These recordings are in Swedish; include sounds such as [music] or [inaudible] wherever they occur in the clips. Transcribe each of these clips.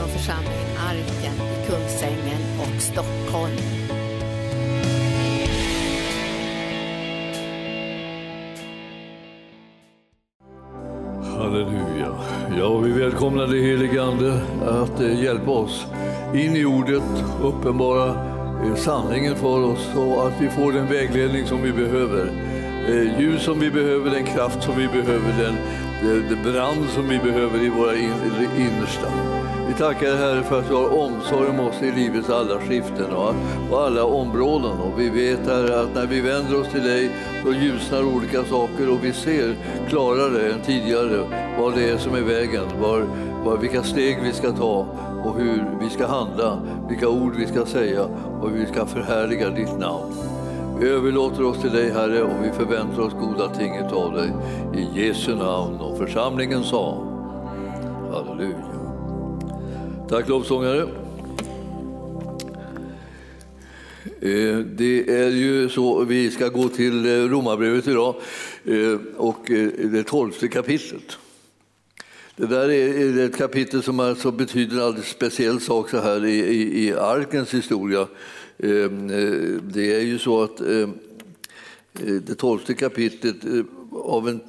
från församlingen Arken i Kungsängen och Stockholm. Halleluja. Ja, vi välkomnar dig helige Ande att eh, hjälpa oss in i ordet, uppenbara eh, sanningen för oss så att vi får den vägledning som vi behöver. Eh, ljus som vi behöver, den kraft som vi behöver, den, den, den brand som vi behöver i våra in, innersta. Vi tackar dig Herre för att du har omsorg om oss i livets alla skiften och, och alla områden. Och vi vet Herre att när vi vänder oss till dig så ljusnar olika saker och vi ser klarare än tidigare vad det är som är vägen, var, var, vilka steg vi ska ta och hur vi ska handla, vilka ord vi ska säga och hur vi ska förhärliga ditt namn. Vi överlåter oss till dig Herre och vi förväntar oss goda ting av dig. I Jesu namn och församlingen sa Halleluja. Tack lovsångare. Eh, det är ju så, vi ska gå till eh, Romarbrevet idag eh, och det tolfte kapitlet. Det där är ett kapitel som alltså betyder en alldeles speciell sak så här i, i, i arkens historia. Det är ju så att det tolfte kapitlet av en,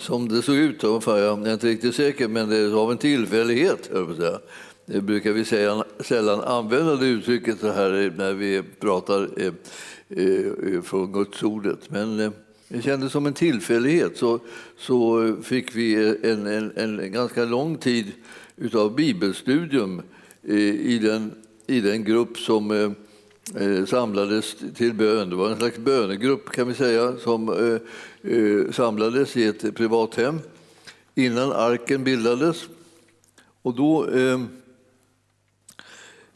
som det såg ut, ungefär, jag är inte riktigt säker, men det är av en tillfällighet, jag säga, det brukar vi säga, sällan använda det uttrycket så här när vi pratar eh, eh, från Guds ordet. Men eh, det kändes som en tillfällighet så, så fick vi en, en, en ganska lång tid av bibelstudium eh, i, den, i den grupp som eh, eh, samlades till bön. Det var en slags bönegrupp kan vi säga som eh, eh, samlades i ett privathem innan arken bildades. Och då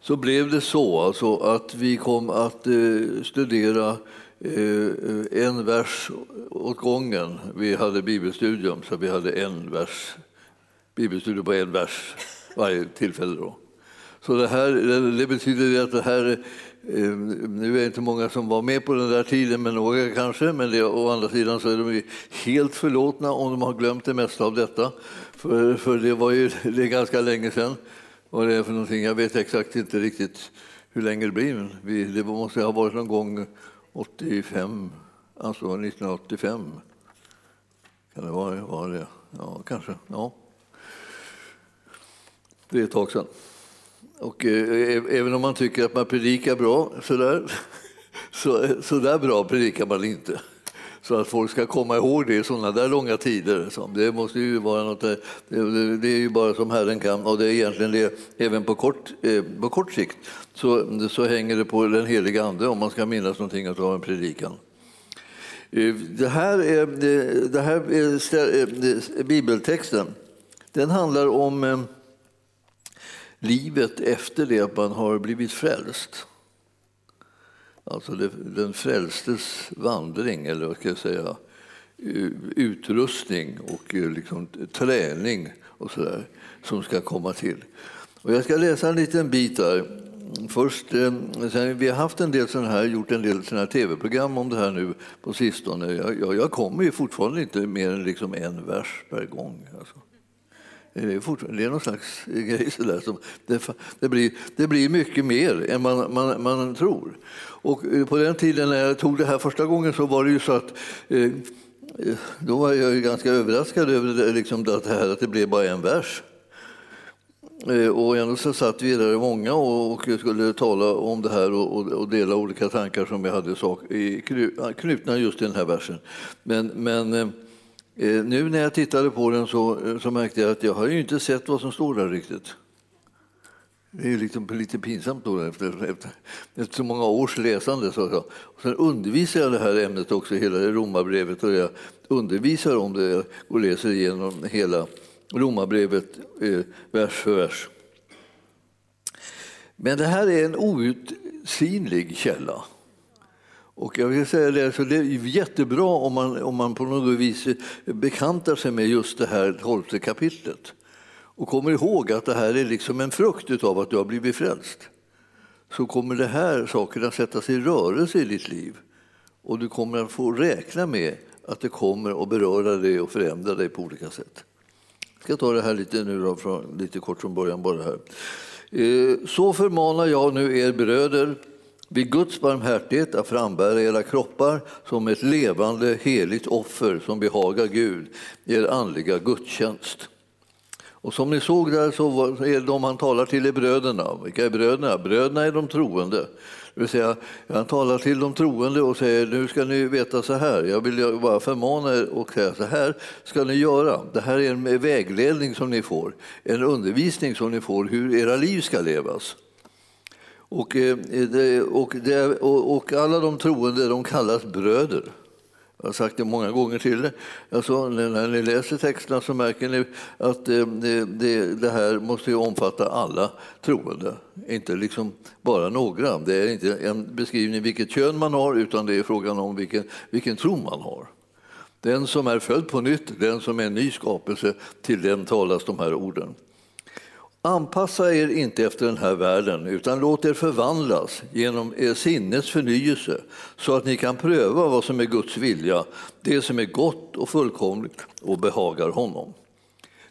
så blev det så alltså att vi kom att eh, studera eh, en vers åt gången. Vi hade bibelstudium, så vi hade en vers, bibelstudium på en vers varje tillfälle. Då. Så det, här, det betyder att det här, eh, nu är det inte många som var med på den där tiden, men några kanske, men det, å andra sidan så är de helt förlåtna om de har glömt det mesta av detta, för, för det var ju [laughs] det är ganska länge sedan vad det är för någonting. Jag vet exakt inte riktigt hur länge det blir. Men det måste ha varit någon gång 85, alltså 1985. Kan det vara, var det? Ja, kanske. Ja. Det är ett tag sedan. Och eh, även om man tycker att man predikar bra, så där, [laughs] så, så där bra predikar man inte. Så att folk ska komma ihåg det i sådana där långa tider. Det måste ju vara något, eh, det, är ju bara som Herren kan och det är egentligen det även på kort, eh, på kort sikt så, så hänger det på den heliga Ande om man ska minnas någonting av en predikan. Eh, det här, är, det här är bibeltexten. Den handlar om livet efter det att man har blivit frälst. Alltså den frälstes vandring, eller vad ska jag säga, utrustning och eh, liksom träning och så där, som ska komma till. Och jag ska läsa en liten bit där. Först, eh, sen, vi har haft en del såna här, gjort en del såna här tv-program om det här nu på sistone. Jag, jag, jag kommer ju fortfarande inte mer än liksom en vers per gång. Alltså. Det är, det är någon slags grej sådär som det, det, blir, det blir mycket mer än man, man, man tror. Och eh, på den tiden när jag tog det här första gången så var det ju så att eh, eh då var jag ganska överraskad över det, liksom det här att det blev bara en vers. Eh, och ändå så satt vi där många och skulle tala om det här och, dela olika tankar som vi hade knutna just till den här versen. Men, men Eh, nu när jag tittade på den så, eh, så märkte jag att jag har ju inte sett vad som står där riktigt. Det är liksom lite pinsamt då efter, efter, efter så många års läsande. Så, så. Och sen undervisar jag det här ämnet också, hela Romarbrevet, och jag undervisar om det och läser igenom hela Romarbrevet eh, vers för vers. Men det här är en outsinlig källa. Och jag vill säga det, så det är jättebra om man, om man på något vis bekantar sig med just det här tolfte kapitlet och kommer ihåg att det här är liksom en frukt av att du har blivit frälst så kommer det här sakerna sättas i rörelse i ditt liv och du kommer att få räkna med att det kommer att beröra dig och förändra dig på olika sätt. Jag ska ta det här lite nu då, från, lite kort från början bara här. Eh, så förmanar jag nu er bröder vid Guds barmhärtighet att frambära era kroppar som ett levande heligt offer som behagar Gud, er andliga gudstjänst. Och som ni såg där så är de han talar till är bröderna. Vilka är bröderna? Bröderna är de troende. Det vill säga, han talar till de troende och säger nu ska ni veta så här. Jag vill bara förmana er och säga så här ska ni göra. Det här är en vägledning som ni får, en undervisning som ni får hur era liv ska levas. Eh, och, det, och, det, och alla de troende de kallas bröder. Jag har sagt det många gånger till alltså, När ni läser texterna så märker ni att eh, det, det, det här måste omfatta alla troende, inte liksom bara några. Det är inte en beskrivning vilket kön man har, utan det är frågan om vilken, vilken tro man har. Den som är född på nytt, den som är en ny skapelse, till den talas de här orden. Anpassa er inte efter den här världen, utan låt er förvandlas genom er sinnes förnyelse så att ni kan pröva vad som är Guds vilja, det som är gott och fullkomligt och behagar honom.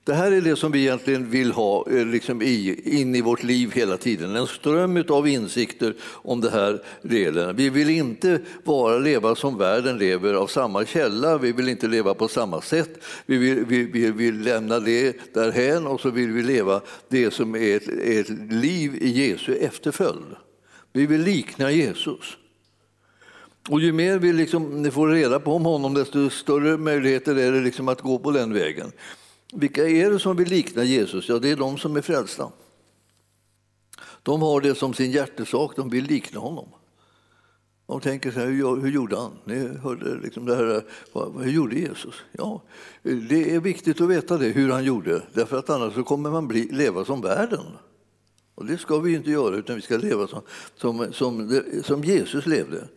Det här är det som vi egentligen vill ha eh, liksom i, in i vårt liv hela tiden. En ström av insikter om det här delen. Vi vill inte bara leva som världen lever av samma källa. Vi vill inte leva på samma sätt. Vi vill, vi, vi vill lämna det därhän och så vill vi leva det som är ett, ett liv i Jesu efterföljd. Vi vill likna Jesus. Och ju mer vi liksom, får reda på om honom, desto större möjligheter är det liksom att gå på den vägen. Vilka är det som vill likna Jesus? Ja, det är de som är frälsta. De har det som sin hjärtesak, de vill likna honom. De tänker så här, hur, hur gjorde han? Ni hörde liksom det här, hur gjorde Jesus? Ja, det är viktigt att veta det, hur han gjorde, därför att annars så kommer man bli, leva som världen. Och det ska vi inte göra, utan vi ska leva som, som, som, som Jesus levde.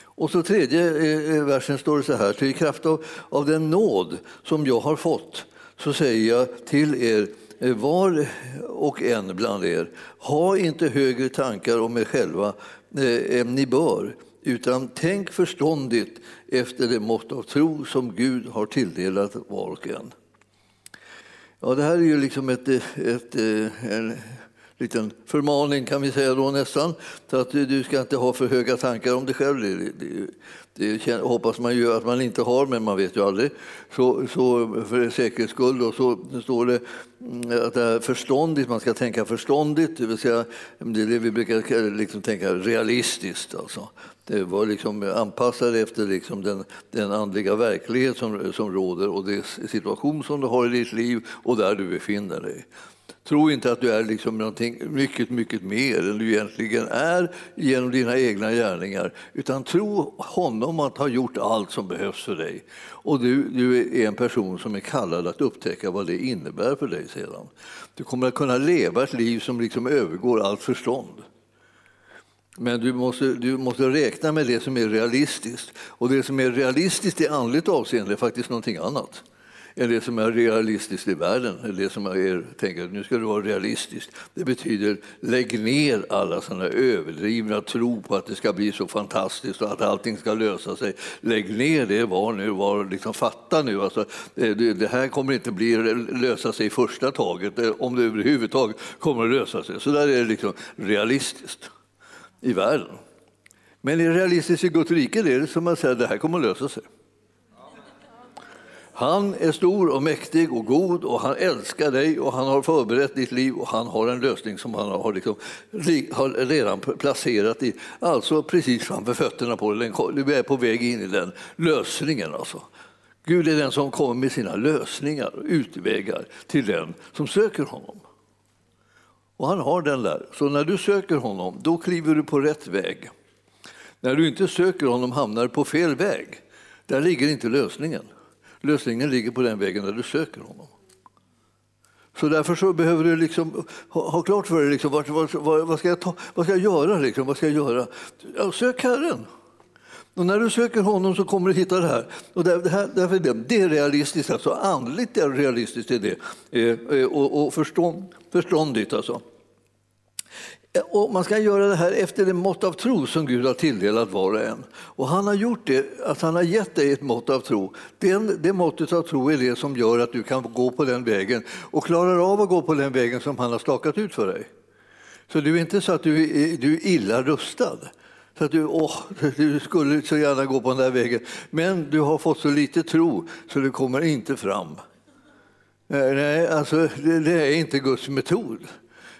Och så tredje eh, eh, versen står det så här, till kraft av, av den nåd som jag har fått så säger jag till er, eh, var och en bland er, ha inte högre tankar om er själva eh, än ni bör, utan tänk förståndigt efter det mått av tro som Gud har tilldelat var och en. Ja, det här är ju liksom ett, eh, ett, en liten förmaning kan vi säga då nästan. Så att du ska inte ha för höga tankar om dig själv. Det, hoppas man ju att man inte har, men man vet ju aldrig. Så, så för säkerhets skull då, så står det mm, att det är förståndigt, man ska tänka förståndigt, det vill säga det är det vi brukar liksom tänka realistiskt. Alltså. Det var liksom anpassat efter liksom den, den andliga verklighet som, som råder och den situation som du har i ditt liv och där du befinner dig. Tro inte att du är liksom någonting mycket, mycket mer än du egentligen är genom dina egna gärningar. Utan tro honom att ha gjort allt som behövs för dig. Och du, du är en person som är kallad att upptäcka vad det innebär för dig sedan. Du kommer att kunna leva ett liv som liksom övergår allt förstånd. Men du måste, du måste räkna med det som är realistiskt. Och det som är realistiskt i andligt avseende är faktiskt någonting annat än det som är realistiskt i världen. Det som är, tänker att nu ska det vara realistiskt. Det betyder lägg ner alla sådana överdrivna tro på att det ska bli så fantastiskt och att allting ska lösa sig. Lägg ner det, var nu, var liksom fatta nu. Alltså, eh, det här kommer inte bli, eh, lösa sig i första taget, eh, om det överhuvudtaget kommer att lösa sig. Så där är det liksom realistiskt i världen. Men är det realistiskt i Guds rike är det som att säga att det här kommer att lösa sig. Han är stor och mäktig och god och han älskar dig och han har förberett ditt liv och han har en lösning som han har, liksom, har redan placerat i, alltså precis framför fötterna på dig. Du är på väg in i den lösningen. Alltså. Gud är den som kommer med sina lösningar och utvägar till den som söker honom. Och han har den där. Så när du söker honom, då kliver du på rätt väg. När du inte söker honom hamnar du på fel väg. Där ligger inte lösningen. Lösningen ligger på den vägen där du söker honom. Så därför så behöver du liksom ha, ha klart för dig liksom, vad, vad, vad, ska jag ta, vad ska jag göra. Liksom, vad ska jag göra? Ja, sök Herren. Och när du söker honom så kommer du hitta det här. Och det, här, därför det, det är realistiskt, alltså andligt är realistiskt är det. Eh, eh, och, och förstånd, förståndigt alltså. Eh, och man ska göra det här efter det mått av tro som Gud har tilldelat var och en. Och han har gjort det, att han har gett dig ett mått av tro. Den, det måttet av tro är det som gör att du kan gå på den vägen och klarar av att gå på den vägen som han har stakat ut för dig. Så du är inte så att du är, du är illa rustad. Så att du, åh, du skulle så gärna gå på den där vägen. Men du har fått så lite tro så du kommer inte fram. Eh, nej, alltså, det, det är inte Guds metod.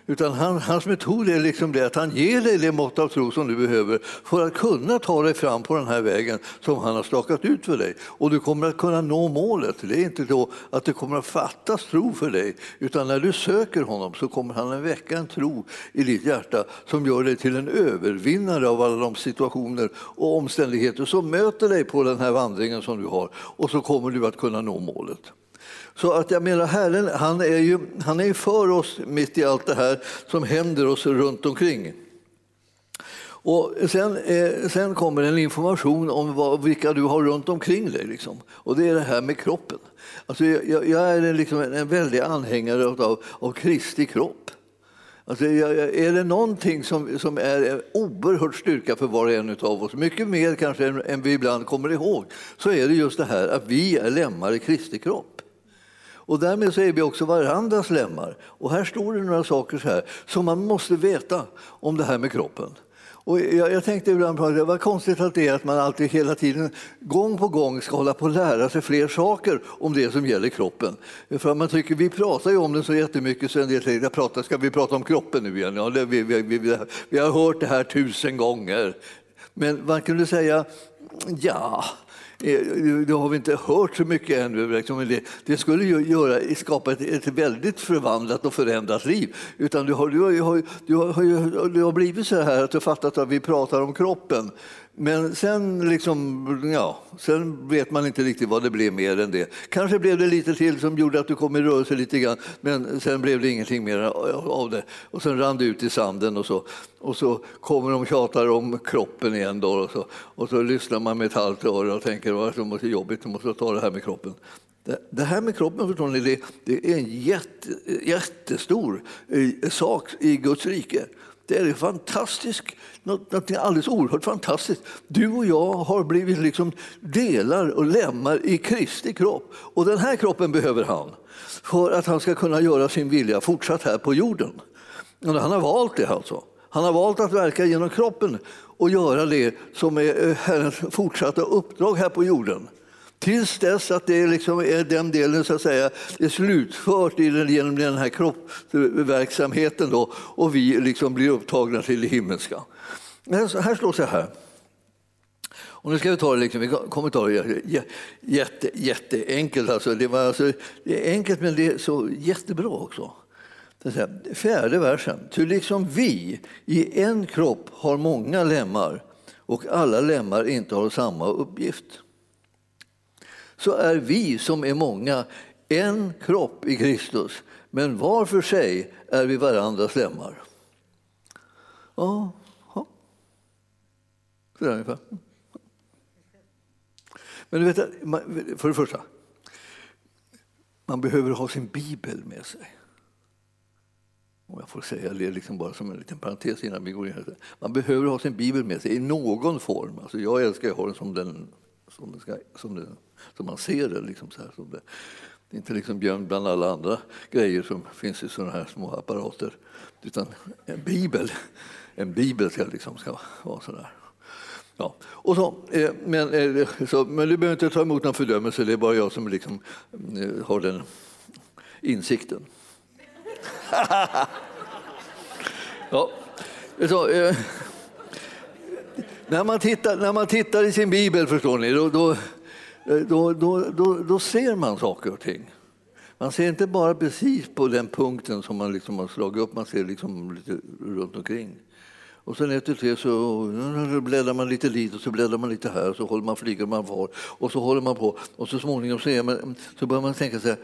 Utan han, hans metod är liksom det att han ger dig det mått av tro som du behöver för att kunna ta dig fram på den här vägen som han har stakat ut för dig. Och du kommer att kunna nå målet. Det är inte då att det kommer att fattas tro för dig, utan när du söker honom så kommer han att väcka en tro i ditt hjärta som gör dig till en övervinnare av alla de situationer och omständigheter som möter dig på den här vandringen som du har. Och så kommer du att kunna nå målet. Så att jag menar, Herren han är ju han är för oss mitt i allt det här som händer oss runt omkring. Och sen, eh, sen kommer en information om vad, vilka du har runt omkring dig. Liksom. Och det är det här med kroppen. Alltså jag, jag är liksom en väldig anhängare av, av Kristi kropp. Alltså, är det någonting som, som är en oerhört styrka för var och en av oss, mycket mer kanske än, än vi ibland kommer ihåg, så är det just det här att vi är lemmar i Kristi kropp. Och därmed så är vi också varandras lemmar. Och här står det några saker så här som man måste veta om det här med kroppen. Och jag, jag tänkte ibland på det, var konstigt att det är att man alltid hela tiden, gång på gång, ska hålla på att lära sig fler saker om det som gäller kroppen. För man tycker, vi pratar ju om den så jättemycket så en del säger, pratar, ska vi prata om kroppen nu igen? Ja, det, vi, vi, vi, vi har hört det här tusen gånger. Men man kunde säga, ja, Eh, det har vi inte hört så mycket ännu. Det, det skulle ju göra, skapa ett, ett, väldigt förvandlat och förändrat liv. Utan du har, du har, du har, du har blivit så här att du fattat att vi pratar om kroppen. Men sen, liksom, ja, sen vet man inte riktigt vad det blev mer än det. Kanske blev det lite till som gjorde att du kom i rörelse lite grann, men sen blev det ingenting mer av det. Och sen rann det ut i sanden och så. Och så kommer de och tjatar om kroppen igen då och så, och så lyssnar man med ett halvt öra och tänker att det måste jobbigt, jag måste ta det här med kroppen. Det här med kroppen förstår ni, det, det är en jätte, jättestor eh, sak i Guds rike. Det är fantastiskt, något, något alldeles oerhört fantastiskt. Du och jag har blivit liksom delar och lemmar i Kristi kropp. Och den här kroppen behöver han för att han ska kunna göra sin vilja fortsatt här på jorden. Och han har valt det alltså. Han har valt att verka genom kroppen och göra det som är eh, Herrens fortsatta uppdrag här på jorden. Tills dess att det liksom är den delen så att säga, är slutfört genom den här kroppsverksamheten då, och vi liksom blir upptagna till det himmelska. Här slår det här. Och nu ska vi ta det, liksom, vi kommer ta det jätte, jätteenkelt. Alltså, det, var alltså, det är enkelt men det är så jättebra också. Fjärde versen. Ty liksom vi i en kropp har många lemmar och alla lemmar inte har samma uppgift så är vi som är många en kropp i Kristus, men var för sig är vi varandras lemmar. Ja, ja. Så ungefär. Men du vet, för det första, man behöver ha sin bibel med sig. Om jag får säga det liksom bara som en liten parentes innan vi går in. Man behöver ha sin bibel med sig i någon form. Alltså jag älskar att ha den som den, som den, ska, som den så man ser det. Liksom så här, som det. det är inte liksom gömd bland alla andra grejer som finns i sådana här små apparater. Utan en bibel, en bibel ska, liksom, ska vara sådär. Ja. Och så, eh, men, eh, så, men du behöver inte ta emot någon fördömelse, det är bara jag som liksom, eh, har den insikten. [laughs] ja. Så, eh, när, man tittar, när man tittar i sin bibel, förstår ni, då, då Eh, då, då, då, då, ser man saker och ting. Man ser inte bara precis på den punkten som man liksom har slagit upp, man ser liksom lite runt omkring. Och sen efter det så bläddrar man lite dit och så bläddrar man lite här och så håller man flyger man var och så håller man på och så småningom så, man, så börjar man tänka så här...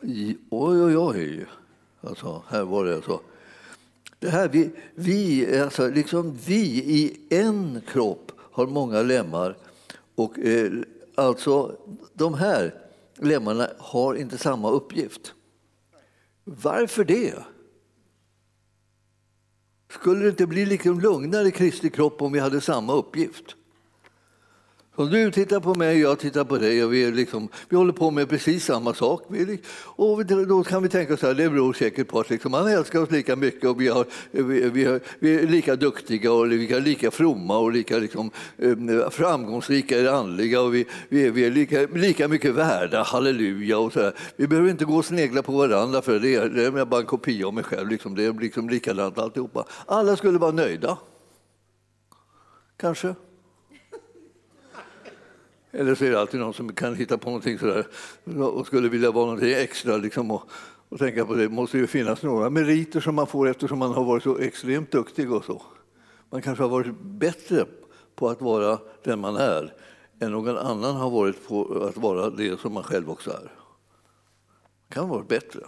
oj, oj, oj. Alltså, här var det alltså. Det här, vi, vi, alltså, liksom vi i en kropp har många lemmar och eh, Alltså, de här lemmarna har inte samma uppgift. Varför det? Skulle det inte bli liksom lugnare i Kristi kropp om vi hade samma uppgift? Så du tittar på mig, jag tittar på dig och vi, är liksom, vi håller på med precis samma sak. Vi, och då kan vi tänka så här, det beror säkert på att liksom, han älskar oss lika mycket och vi, har, vi, vi, har, vi är lika duktiga och vi är lika fromma och lika liksom, eh, framgångsrika i det andliga och vi, vi, är, vi är lika, lika mycket värda, halleluja. Och så här. Vi behöver inte gå och snegla på varandra för det är, det är bara en kopia av mig själv. Liksom. Det är liksom likadant alltihopa. Alla skulle vara nöjda. Kanske. Eller så är det alltid någon som kan hitta på någonting sådär och skulle vilja vara någonting extra. Liksom, och, och tänka på det måste ju finnas några meriter som man får eftersom man har varit så extremt duktig och så. Man kanske har varit bättre på att vara den man är än någon annan har varit på att vara det som man själv också är. Det kan vara bättre.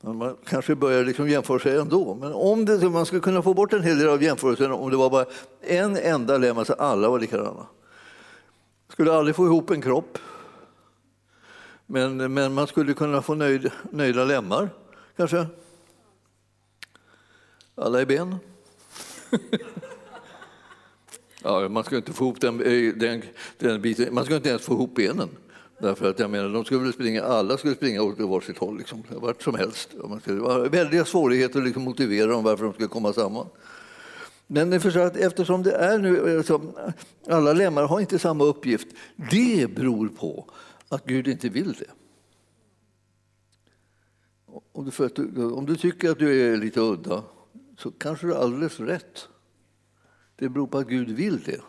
Man kanske börjar liksom jämföra sig ändå. Men om det, man skulle kunna få bort en hel del av jämförelsen om det var bara en enda lem, alltså alla var likadana. Skulle aldrig få ihop en kropp. Men, men man skulle kunna få nöjd, nöjda lemmar, kanske. Alla är ben. [laughs] ja, man ska inte få ihop den, eh, den, den biten. Man ska inte ens få ihop benen. Därför att jag menar, de skulle springa, alla skulle springa åt varsitt håll, liksom, vart som helst. Man skulle, det var väldiga svårigheter att liksom motivera dem varför de skulle komma samman. Men ni förstår att eftersom det är nu, alltså, alla lemmar har inte samma uppgift, det beror på att Gud inte vill det. Om du, om du tycker att du är lite udda så kanske du har alldeles rätt. Det beror på att Gud vill det.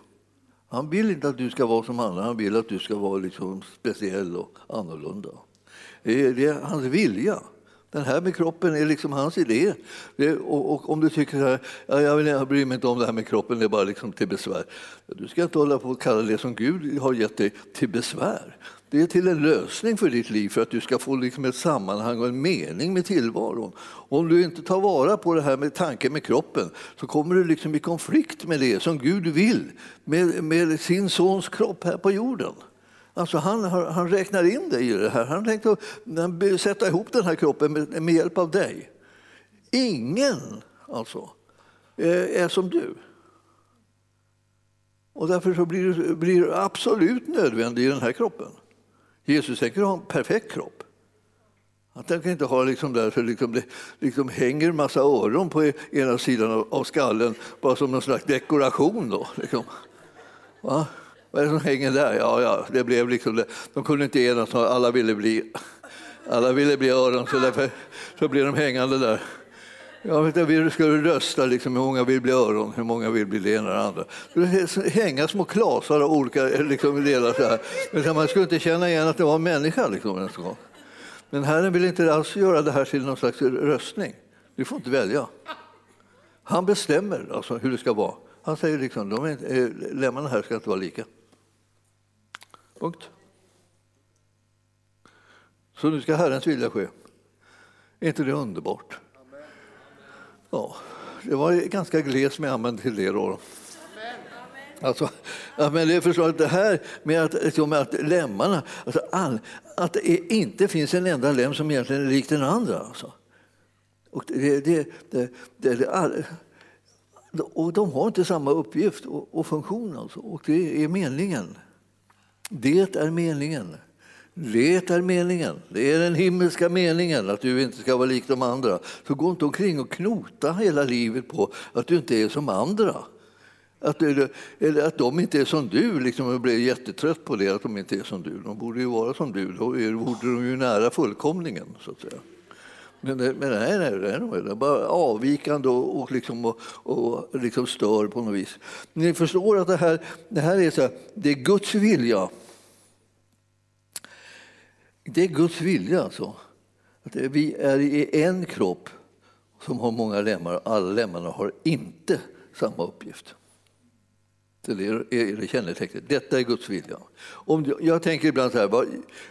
Han vill inte att du ska vara som andra, han vill att du ska vara liksom speciell och annorlunda. Det är, det är hans vilja. Den här med kroppen är liksom hans idé. Det, och, och, om du tycker att ja, jag, jag bryr mig inte om det här med kroppen, det är bara liksom till besvär. Du ska inte hålla på och kalla det som Gud har gett dig till besvär. Det är till en lösning för ditt liv för att du ska få liksom ett sammanhang och en mening med tillvaron. Och om du inte tar vara på det här med tanken med kroppen så kommer du liksom i konflikt med det som Gud vill med, med sin sons kropp här på jorden. Alltså han, han räknar in dig i det här. Han tänkte sätta ihop den här kroppen med, med hjälp av dig. Ingen alltså eh, är som du. Och därför så blir, du, blir du absolut nödvändig i den här kroppen. Jesus tänker ha en perfekt kropp. Han tänker inte ha liksom där liksom det liksom hänger en massa öron på ena sidan av skallen bara som någon slags dekoration. Då, liksom. Va? Vad är det som hänger där? Ja, ja, det blev liksom det. De kunde inte enas, alla ville bli, alla ville bli öron, så därför så blev de hängande där. Jag vet inte, vi ska rösta liksom, hur många vill bli öron, hur många vill bli det ena och det andra. Det hänga små klasar av olika eh, liksom, delar. Så här. Men man skulle inte känna igen att det var en människa. Liksom, Men Herren vill inte alls göra det här till någon slags röstning. Du får inte välja. Han bestämmer alltså hur det ska vara. Han säger liksom, de är, eh, lemmarna här ska inte vara lika. Punkt. Så nu ska Herrens vilja ske. Är inte det underbart? Ja, det var ganska gles med amen till det då. Alltså, ja, men det, förstår att det här med att, liksom, att lemmarna, alltså all, att det inte finns en enda lem som egentligen är lik den andra. Alltså. Och, det, det, det, det, all, och de har inte samma uppgift och, och funktion, alltså. och det är meningen. Det är meningen. Det är meningen. Det är den himmelska meningen, att du inte ska vara lik de andra. Så gå inte omkring och knota hela livet på att du inte är som andra. Att, du, eller att de inte är som du. Liksom, jag blir jättetrött på det, att de inte är som du. De borde ju vara som du. Då borde de ju nära fullkomningen. Så att säga. Men, men nej, nej, det är bara avvikande och, och, liksom, och, och liksom stör på något vis. Ni förstår att det här, det här är, så här, det är Guds vilja det är Guds vilja alltså. Att vi är i en kropp som har många lemmar alla lemmarna har inte samma uppgift. Det är det kännetecknet. Detta är Guds vilja. Om, jag tänker ibland så här, vad,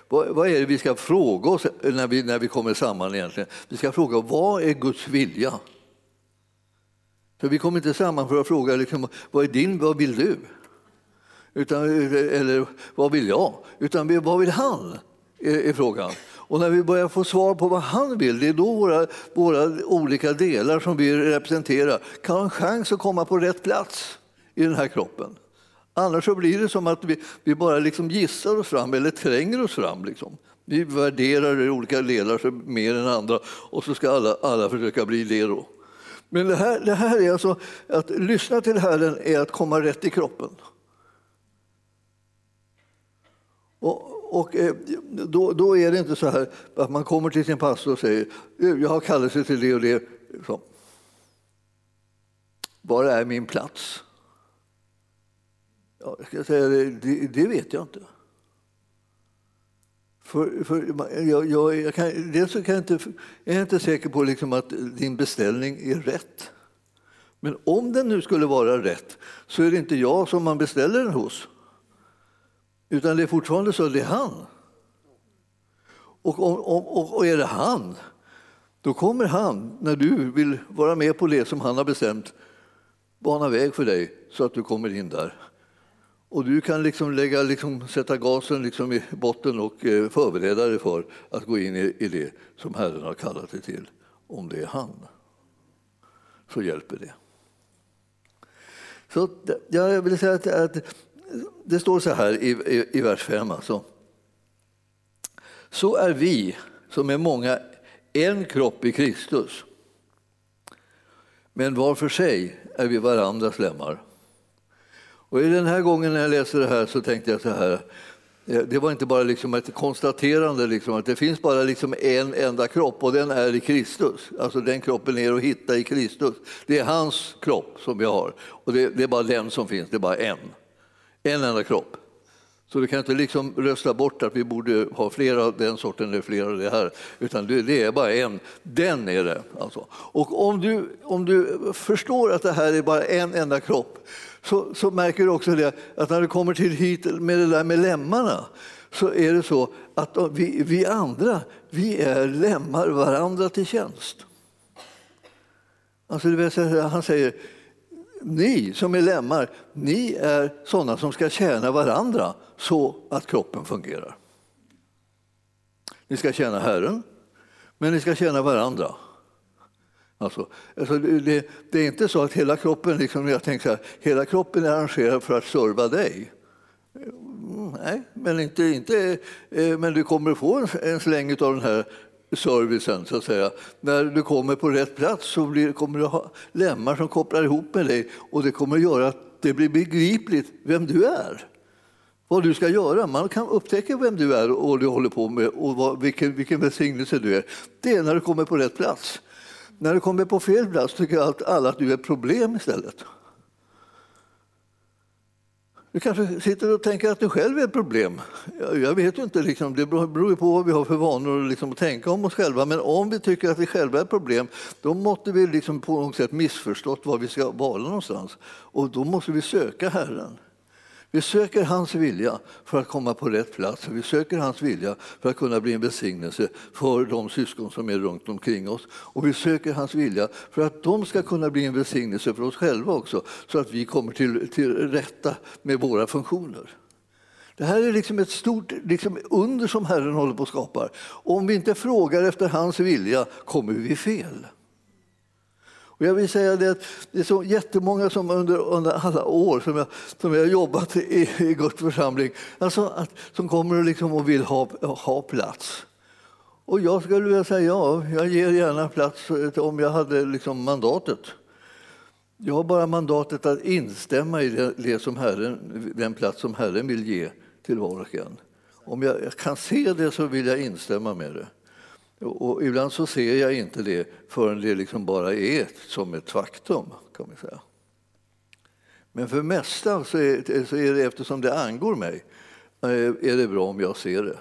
vad, vad, är det vi ska fråga oss när vi, när vi kommer samman egentligen? Vi ska fråga, vad är Guds vilja? För vi kommer inte samman för att fråga, liksom, vad är din, vad vill du? Utan, eller vad vill jag? Utan vad vill han? Är frågan. Och när vi börjar få svar på vad han vill, det är då våra, våra olika delar som vi representerar kan ha en chans att komma på rätt plats i den här kroppen. Annars så blir det som att vi, vi bara liksom gissar oss fram eller tränger oss fram. Liksom. Vi värderar olika delar mer än andra och så ska alla, alla försöka bli det då. Men det här, det här är alltså, att lyssna till Herren är att komma rätt i kroppen. Och, och eh, då, då, är det inte så här att man kommer till sin pastor och säger jag har kallelse till det och det. Så. Var är min plats? Ja, jag säga det, det, det vet jag inte. För, för jag, jag, jag, kan, dels kan jag, inte, jag är inte säker på liksom att din beställning är rätt. Men om den nu skulle vara rätt så är det inte jag som man beställer den hos. Utan det är fortfarande så att det är han. Och, och, och, och är det han, då kommer han, när du vill vara med på det som han har bestämt, bana väg för dig så att du kommer in där. Och du kan liksom lägga, liksom, sätta gasen liksom i botten och eh, förbereda dig för att gå in i, i det som Herren har kallat dig till, om det är han. Så hjälper det. Så jag vill säga att, att det står så här i, i, i vers 5 alltså. Så är vi, som är många, en kropp i Kristus. Men var för sig är vi varandras lemmar. Och i den här gången när jag läste det här så tänkte jag så här. Eh, det var inte bara liksom ett konstaterande liksom, att det finns bara liksom en enda kropp och den är i Kristus. Alltså den kroppen är att hitta i Kristus. Det är hans kropp som vi har och det, det är bara den som finns, det är bara en. En enda kropp. Så du kan inte liksom rösta bort att vi borde ha flera av den sorten eller flera av det här, utan det är bara en. Den är det. Alltså. Och om du, om du förstår att det här är bara en enda kropp så, så märker du också det att när du kommer till hit med det där med lemmarna så är det så att vi, vi andra, vi är lemmar varandra till tjänst. Alltså, han säger ni som är lemmar, ni är sådana som ska tjäna varandra så att kroppen fungerar. Ni ska tjäna Herren, men ni ska tjäna varandra. Alltså, alltså det, det, är inte så att hela kroppen, liksom, jag tänker så här, hela kroppen är arrangerad för att serva dig. Mm, nej, men, inte, inte, eh, men du kommer få en, en släng av den här servicen. Så att säga. När du kommer på rätt plats så blir, kommer du ha lemmar som kopplar ihop med dig och det kommer att göra att det blir begripligt vem du är. Vad du ska göra. Man kan upptäcka vem du är och vad du håller på med och vad, vilken, vilken välsignelse du är. Det är när du kommer på rätt plats. När du kommer på fel plats tycker alla att du är ett problem istället. Du kanske sitter och tänker att du själv är ett problem. Jag vet inte, liksom, det beror på vad vi har för vanor liksom, att tänka om oss själva. Men om vi tycker att vi själva är ett problem, då måste vi liksom på något sätt missförstått var vi ska vara någonstans. Och då måste vi söka Herren. Vi söker hans vilja för att komma på rätt plats. Vi söker hans vilja för att kunna bli en välsignelse för de syskon som är runt omkring oss. Och vi söker hans vilja för att de ska kunna bli en välsignelse för oss själva också, så att vi kommer till, till rätta med våra funktioner. Det här är liksom ett stort liksom under som Herren håller på att skapa. Om vi inte frågar efter hans vilja kommer vi fel. Och jag vill säga det att det är så jättemånga som under, under alla år som jag, som jag jobbat i, i Guds församling, alltså att, som kommer liksom och vill ha, ha plats. Och jag skulle vilja säga ja, jag ger gärna plats om jag hade liksom mandatet. Jag har bara mandatet att instämma i det, det som Herren, den plats som Herren vill ge till var och en. Om jag kan se det så vill jag instämma med det. Och ibland så ser jag inte det förrän det liksom bara är som ett faktum. kan man säga. Men för det mesta så är, så är det, eftersom det angår mig, eh, är det bra om jag ser det.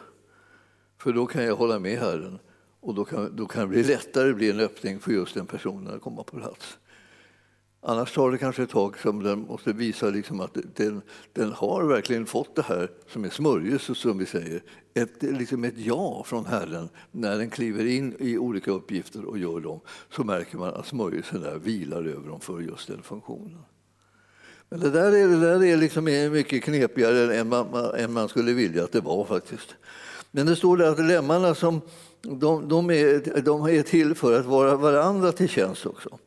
För då kan jag hålla med Herren och då kan, då kan det bli lättare bli en öppning för just den personen att komma på plats. Annars tar det kanske ett tag som den måste visa liksom att den, den har verkligen fått det här som är smörjelse, som vi säger. Ett, liksom ett ja från Herren. När den kliver in i olika uppgifter och gör dem så märker man att smörjelsen där vilar över dem för just den funktionen. Men det där är, det där är liksom mycket knepigare än man, än man skulle vilja att det var faktiskt. Men det står där att lemmarna som, de, de, är, de är till för att vara varandra till tjänst också.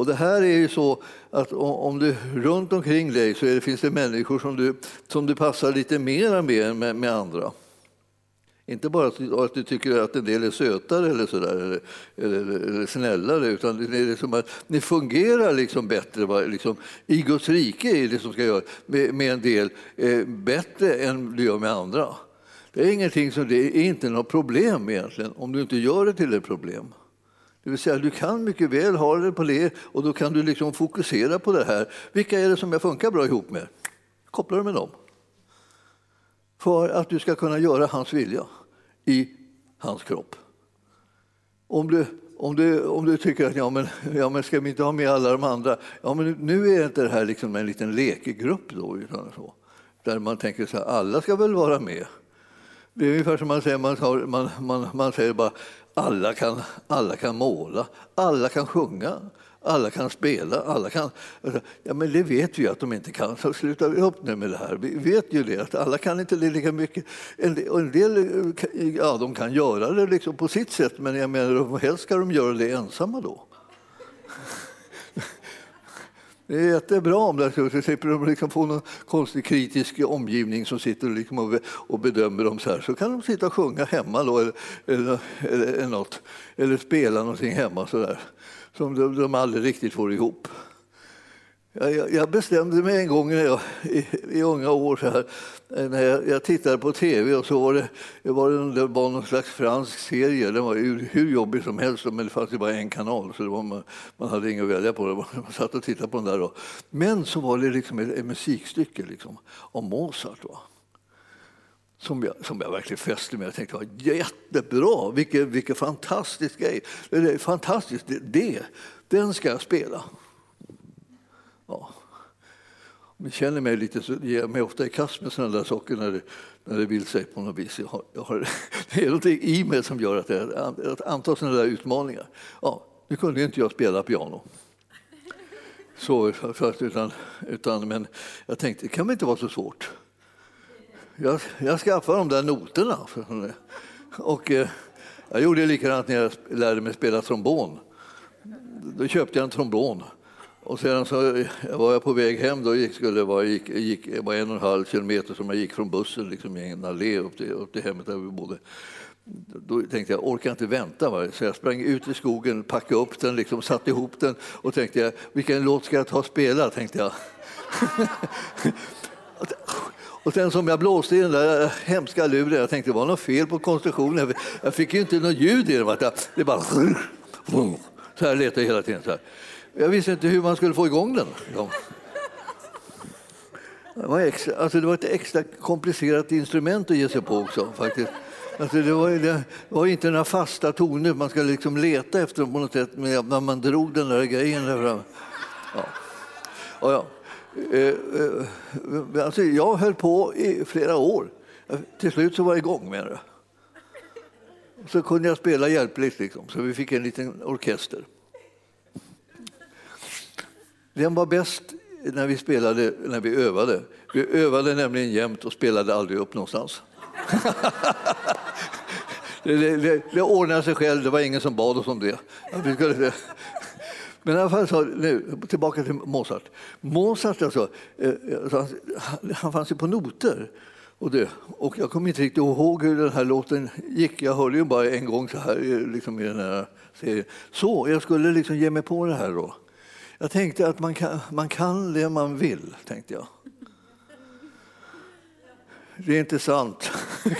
Och det här är ju så att om du runt omkring dig så det, finns det människor som du, som du passar lite mer med med, med andra. Inte bara att du, tycker att en del är sötare eller, sådär, eller, eller, eller snällare, utan det är liksom att ni fungerar liksom bättre. Liksom, I Guds rike är det som ska göra med, med en del eh, bättre än du gör med andra. Det är ingenting som det är inte något problem egentligen, om du inte gör det till ett problem. Det vill säga, du kan mycket väl ha det på det och då kan du liksom fokusera på det här. Vilka är det som jag funkar bra ihop med? Koppla det med dem. För att du ska kunna göra hans vilja i hans kropp. Om du, om du, om du tycker att ja, men, ja, men ska vi inte ha med alla de andra? Ja, men nu är inte det här liksom en liten lekgrupp då, utan så, där man tänker så här, alla ska väl vara med. Det är ungefär som man säger, man, man, man, man säger bara alla kan, alla kan måla, alla kan sjunga, alla kan spela, alla kan... Ja, men det vet vi att de inte kan, så sluta upp nu med det här. Vi vet ju det, att alla kan inte det lika mycket. En del, en del ja, de kan göra det liksom på sitt sätt, men jag menar, helst ska de göra det ensamma då. Det är jättebra om det så slipper de liksom få någon konstig kritisk omgivning som sitter liksom och bedömer dem så här. Så kan de sitta och sjunga hemma då, eller, eller, eller, något, eller spela någonting hemma så där, som de, de aldrig riktigt får ihop. Jag bestämde mig en gång när jag, i, i unga år så här, när jag, jag, tittade på tv och så var det, det, var, det var någon slags fransk serie. Den var hur, hur jobbig som helst, men det fanns ju bara en kanal så det var, man, man hade inget att välja på. Man satt och tittade på den där. Då. Men så var det liksom ett, ett musikstycke liksom, om Mozart. Va? Som jag, som jag verkligen fäste mig Jag tänkte var jättebra, vilken, vilken fantastisk grej. Det är fantastiskt, det, det, den ska jag spela. Ja. Om ni känner mig lite så ger jag mig ofta i kast med sådana där saker när det, när det vill sig på något vis. Jag har, jag har, [laughs] det är någonting i mig som gör att jag att antar sådana där utmaningar. Ja, nu kunde inte jag spela piano. Så, utan, utan, men jag tänkte, det kan väl inte vara så svårt. Jag, jag skaffade de där noterna. Och, eh, jag gjorde likadant när jag lärde mig spela trombon. Då köpte jag en trombon och sedan så var jag på väg hem, då gick, skulle vara, gick, gick, var en och en halv kilometer som jag gick från bussen liksom i en allé upp till, upp till hemmet där vi bodde. Då tänkte jag, orkar inte vänta. Va? Så jag sprang ut i skogen, packade upp den, liksom, satte ihop den och tänkte, jag, vilken låt ska jag ta och spela? Tänkte jag. [laughs] Och sen som jag blåste i den där hemska luren, jag tänkte det var något fel på konstruktionen. Jag fick ju inte något ljud i den. Det bara... Så här lät det hela tiden. Så här. Jag visste inte hur man skulle få igång den. Det var, extra, alltså det var ett extra komplicerat instrument att ge sig på också. faktiskt. Alltså det, var, det var inte några fasta toner man ska liksom leta efter på något sätt när man drog den där grejen. Där fram. Ja. Och ja. Eh, eh, alltså jag höll på i flera år. Till slut så var jag igång med det. Så kunde jag spela hjälpligt, liksom, så vi fick en liten orkester. Den var bäst när vi spelade, när vi övade. Vi övade nämligen jämt och spelade aldrig upp någonstans. [laughs] det, det, det ordnade sig själv, det var ingen som bad oss om det. Men i alla fall, så, nu, tillbaka till Mozart. Mozart alltså, eh, alltså, han fanns ju på noter. Och, det, och jag kommer inte riktigt ihåg hur den här låten gick. Jag hörde ju bara en gång så här liksom i den här serien. Så, jag skulle liksom ge mig på det här då. Jag tänkte att man kan, man kan det man vill, tänkte jag. Det är inte sant, [laughs]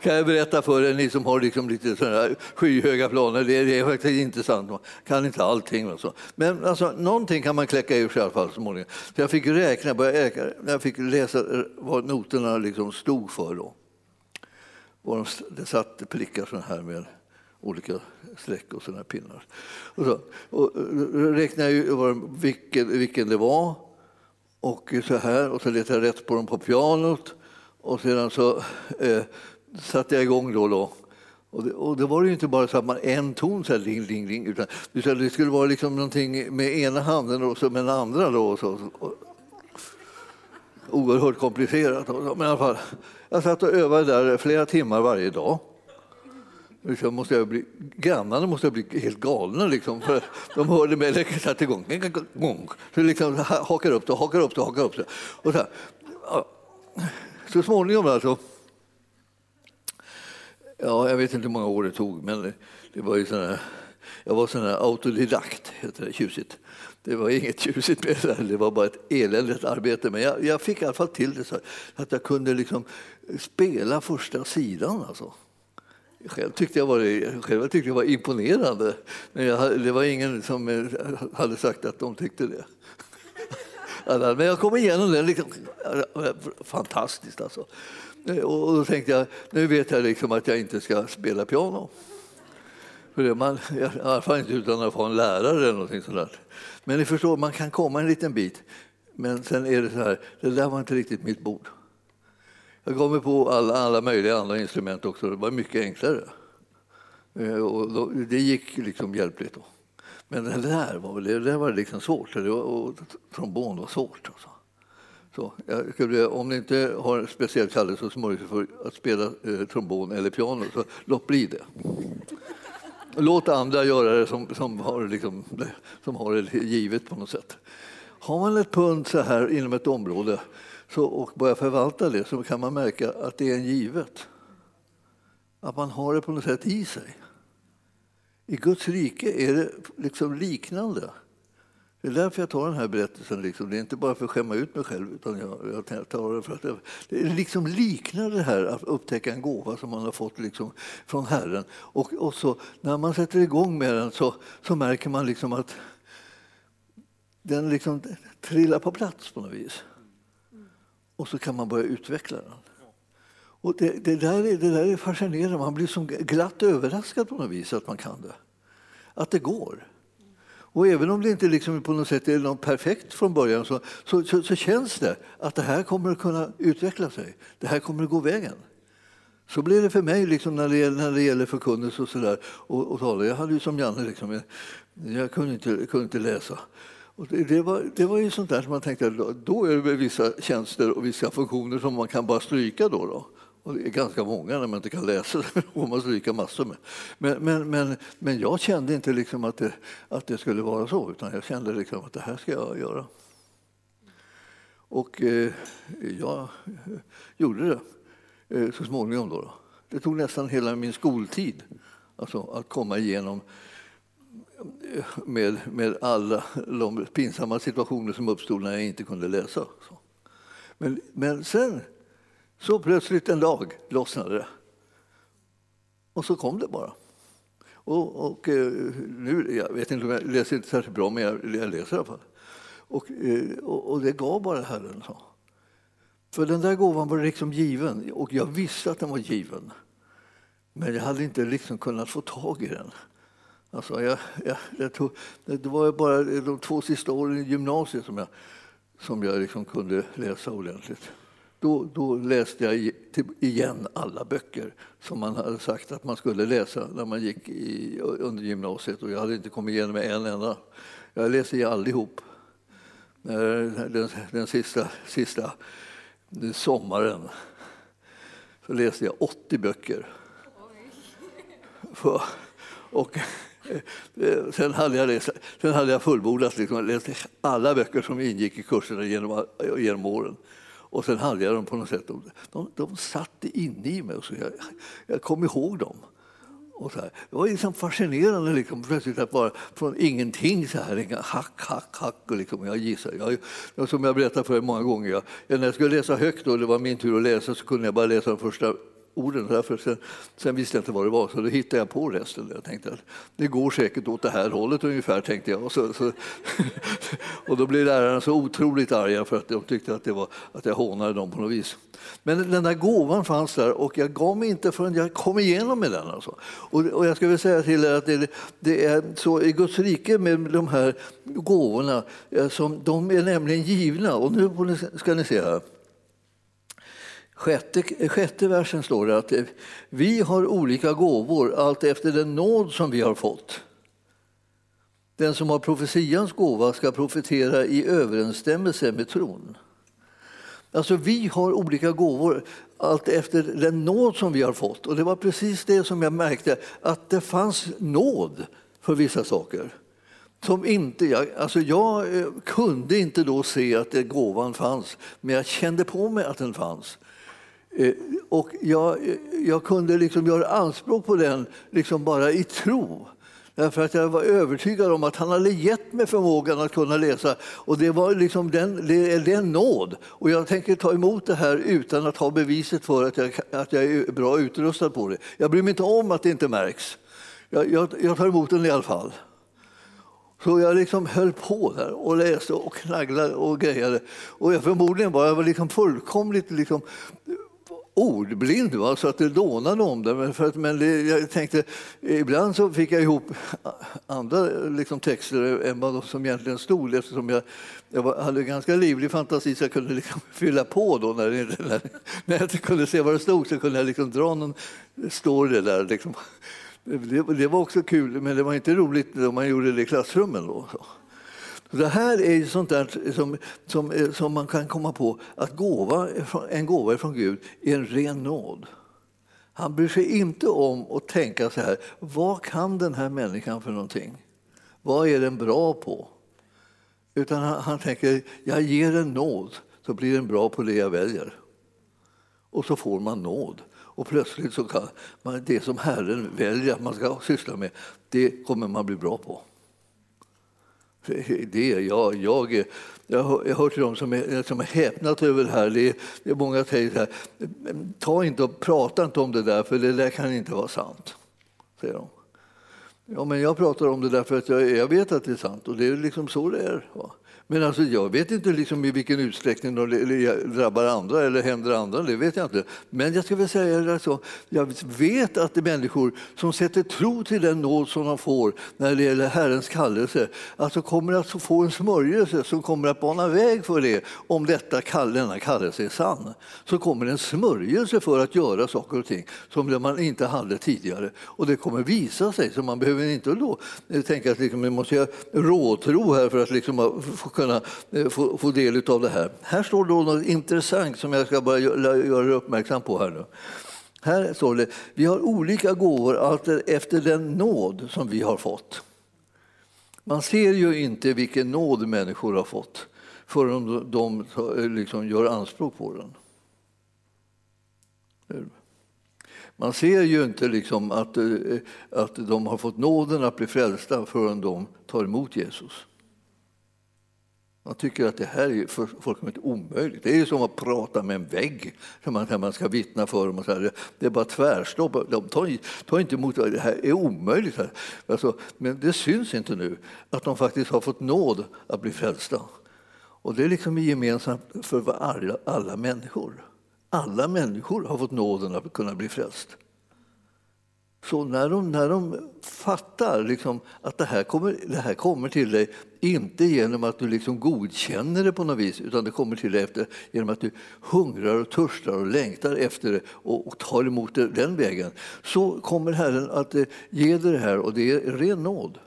kan jag berätta för er, ni som har liksom lite sådana skyhöga planer. Det är, faktiskt inte sant, man kan inte allting. Och så. Men alltså, någonting kan man kläcka ur sig i alla fall småningom. Så jag fick räkna, räkna, jag fick läsa vad noterna liksom stod för. Då. Och det satt prickar så här med olika streck och sådana pinnar. Och så och räknade jag vilken, vilken det var och så här och så letade jag rätt på dem på pianot och sedan så eh, satte jag igång då. då. Och det, och det var ju inte bara så att man en ton så här, ding, ding, ding, utan det skulle vara liksom någonting med ena handen och så med den andra. Då, och så. oerhört komplicerat. Men i alla fall, jag satt och övade där flera timmar varje dag. Liksom måste jag bli, grannarna måste jag bli helt galna. Liksom, för de hörde mig läcka satte igång. Så liksom hakar upp det, hakar upp det, hakar upp det. Och så, här, så småningom alltså, ja, jag vet inte hur många år det tog, men det var ju sån här, jag var sån här autodidakt, heter det tjusigt. Det var inget tjusigt med det, det var bara ett eländigt arbete. Men jag, jag fick i alla fall till det så att jag kunde liksom spela första sidan. Alltså. Själv tyckte jag var, själv tyckte jag var imponerande. Men jag, det var ingen som eh, hade sagt att de tyckte det. [laughs] Men jag kom igenom den. Liksom, fantastiskt alltså. Eh, och då tänkte jag, nu vet jag liksom att jag inte ska spela piano. För man, I alla fall inte utan att få en lärare eller någonting sådant. Men ni förstår, man kan komma en liten bit. Men sen är det så här, det där var inte riktigt mitt bord. Jag gav mig på alla, alla möjliga andra instrument också. Det var mycket enklare. Eh, och då, det gick liksom hjälpligt. Då. Men det där var, det där var liksom svårt. Det var, och trombon var svårt. Alltså. Så, jag skulle, om ni inte har en speciell kallelse för att spela eh, trombon eller piano, så låt bli det. Låt andra göra det som, som, har, liksom, som har det givet på något sätt. Har man ett pund så här inom ett område så, och börjar förvalta det så kan man märka att det är en givet. Att man har det på något sätt i sig. I Guds rike är det liksom liknande. Det är därför jag tar den här berättelsen. Liksom. Det är inte bara för att skämma ut mig själv, utan jag, jag tar det för att det, det liksom liknar det här att upptäcka en gåva som man har fått liksom från Herren. Och, och så, när man sätter igång med den så, så märker man liksom att den liksom trillar på plats på något vis och så kan man börja utveckla den. Och det, det, där är, det där är fascinerande. Man blir som glatt överraskad på något vis att man kan det. Att det går. Och även om det inte liksom på något sätt är något perfekt från början så, så, så, så, känns det att det här kommer att kunna utveckla sig. Det här kommer att gå vägen. Så blev det för mig liksom när, det gäller, när det gäller förkunnelse och sådär. Och, och tala. Jag hade ju som Janne, liksom, jag kunde inte, kunde inte läsa. Och det, det, var, det var ju sånt där som man tänkte, då är det vissa tjänster och vissa funktioner som man kan bara stryka då. då. Och det är ganska många när man inte kan läsa, [laughs] får man stryka massor med. Men, men, men, men jag kände inte liksom att, det, att det skulle vara så, utan jag kände liksom att det här ska jag göra. Och eh, jag gjorde det eh, så småningom. Då, då. Det tog nästan hela min skoltid alltså, att komma igenom med, med alla de pinsamma situationer som uppstod när jag inte kunde läsa. Men, men sen, så plötsligt en dag lossnade det. Och så kom det bara. Och, och eh, nu, jag vet inte om jag läser inte särskilt bra, men jag, jag läser i alla fall. Och, eh, och, och det gav bara Herren. Så. För den där gåvan var liksom given, och jag visste att den var given. Men jag hade inte liksom kunnat få tag i den. Alltså jag, jag, jag tog, det var bara de två sista åren i gymnasiet som jag, som jag liksom kunde läsa ordentligt. Då, då läste jag igen alla böcker som man hade sagt att man skulle läsa när man gick i, under gymnasiet. Och jag hade inte kommit igenom med en enda. Jag läste i allihop. Den, den sista, sista den sommaren så läste jag 80 böcker. För, och Eh, sen hade jag, läst, sen hade jag fullbordat, liksom, läst alla böcker som ingick i kurserna genom, genom åren. Och sen hade jag dem på något sätt. De, de, de satt inne i mig. Och så jag, jag kom ihåg dem. Och så här. Det var liksom fascinerande liksom, plötsligt att bara från ingenting så här, liksom, hack, hack, hack. Och liksom, jag gissar. Jag, som jag berättat för er många gånger, jag, när jag skulle läsa högt och det var min tur att läsa så kunde jag bara läsa de första orden. Därför sen, sen visste jag inte vad det var, så då hittade jag på resten. Jag tänkte att det går säkert åt det här hållet ungefär, tänkte jag. Och, så, så [laughs] och då blev lärarna så otroligt arga för att de tyckte att, det var, att jag hånade dem på något vis. Men den där gåvan fanns där och jag gav mig inte förrän jag kom igenom med den. Alltså. Och, och jag skulle vilja säga till er att det, det, är så i Guds rike med de här gåvorna, eh, som, de är nämligen givna. Och nu ska ni se här. Sjätte, sjätte versen står det att vi har olika gåvor allt efter den nåd som vi har fått. Den som har profetians gåva ska profetera i överensstämmelse med tron. Alltså vi har olika gåvor allt efter den nåd som vi har fått. Och det var precis det som jag märkte, att det fanns nåd för vissa saker. Som inte, jag, alltså jag eh, kunde inte då se att det gåvan fanns, men jag kände på mig att den fanns. Eh, och jag, jag kunde liksom göra anspråk på den liksom bara i tro. Därför att jag var övertygad om att han hade gett mig förmågan att kunna läsa. Och det var liksom den, det, är en nåd. Och jag tänker ta emot det här utan att ha beviset för att jag, att jag är bra utrustad på det. Jag bryr mig inte om att det inte märks. Jag, jag, jag tar emot den i alla fall. Så jag liksom höll på där och läste och knagglade. och grejade. Och jag förmodligen var jag liksom fullkomligt liksom ordblind, va? så att det dånade om det. Men, för att, men det, jag tänkte, ibland så fick jag ihop andra liksom, texter än vad som egentligen stod eftersom jag, jag var, hade ganska livlig fantasi så jag kunde liksom [laughs] fylla på då när, när, när jag inte kunde se vad det stod så kunde jag liksom dra någon story där. Liksom. Det, det, var också kul, men det var inte roligt när man gjorde det i klassrummen. Då. Det här är sånt där som, som, som man kan komma på, att gåva, en gåva från Gud är en ren nåd. Han bryr sig inte om att tänka så här, vad kan den här människan för någonting? Vad är den bra på? Utan han, han tänker, jag ger en nåd så blir den bra på det jag väljer. Och så får man nåd. Och plötsligt så kan man, det som Herren väljer att man ska syssla med, det kommer man bli bra på. Det, jag, jag, jag hör till dem som är, som är häpnat över det här. Det är, det är många som säger så här, ta inte och prata inte om det där för det där kan inte vara sant. Säger de. Ja, men jag pratar om det därför att jag, jag vet att det är sant och det är liksom så det är. Va? Men alltså, jag vet inte liksom i vilken utsträckning de drabbar andra eller händer andra. Det vet jag inte. Men jag ska väl säga det så. Jag vet att det är människor som sätter tro till den nåd som de får när det gäller Herrens kallelse. Alltså kommer att få en smörjelse som kommer att bana väg för det. Om detta kall, denna kallelse är sann så kommer en smörjelse för att göra saker och ting som man inte hade tidigare. Och det kommer visa sig. Så man behöver inte då tänka att liksom, man måste råtro här för att liksom få kunna eh, få, få del av det här. Här står då något intressant som jag ska bara göra er uppmärksam på. här nu. Här står det, vi har olika gåvor efter den nåd som vi har fått. Man ser ju inte vilken nåd människor har fått förrän de eh, liksom gör anspråk på den. Man ser ju inte liksom att, eh, att de har fått nåden att bli frälsta förrän de tar emot Jesus. Man tycker att det här är fullkomligt omöjligt. Det är som att prata med en vägg som man, man ska vittna för dem. Och så här. Det är bara tvärstopp. De tar, tar inte emot det. Det här är omöjligt. Alltså, men det syns inte nu att de faktiskt har fått nåd att bli frälsta. Och det är liksom gemensamt för alla, alla människor. Alla människor har fått nåden att kunna bli frälst. Så när de, när de fattar liksom att det här, kommer, det här kommer till dig inte genom att du liksom godkänner det på något vis utan det kommer till dig efter, genom att du hungrar och törstar och längtar efter det och, och tar emot det den vägen så kommer Herren att eh, ge dig det här och det är ren nåd.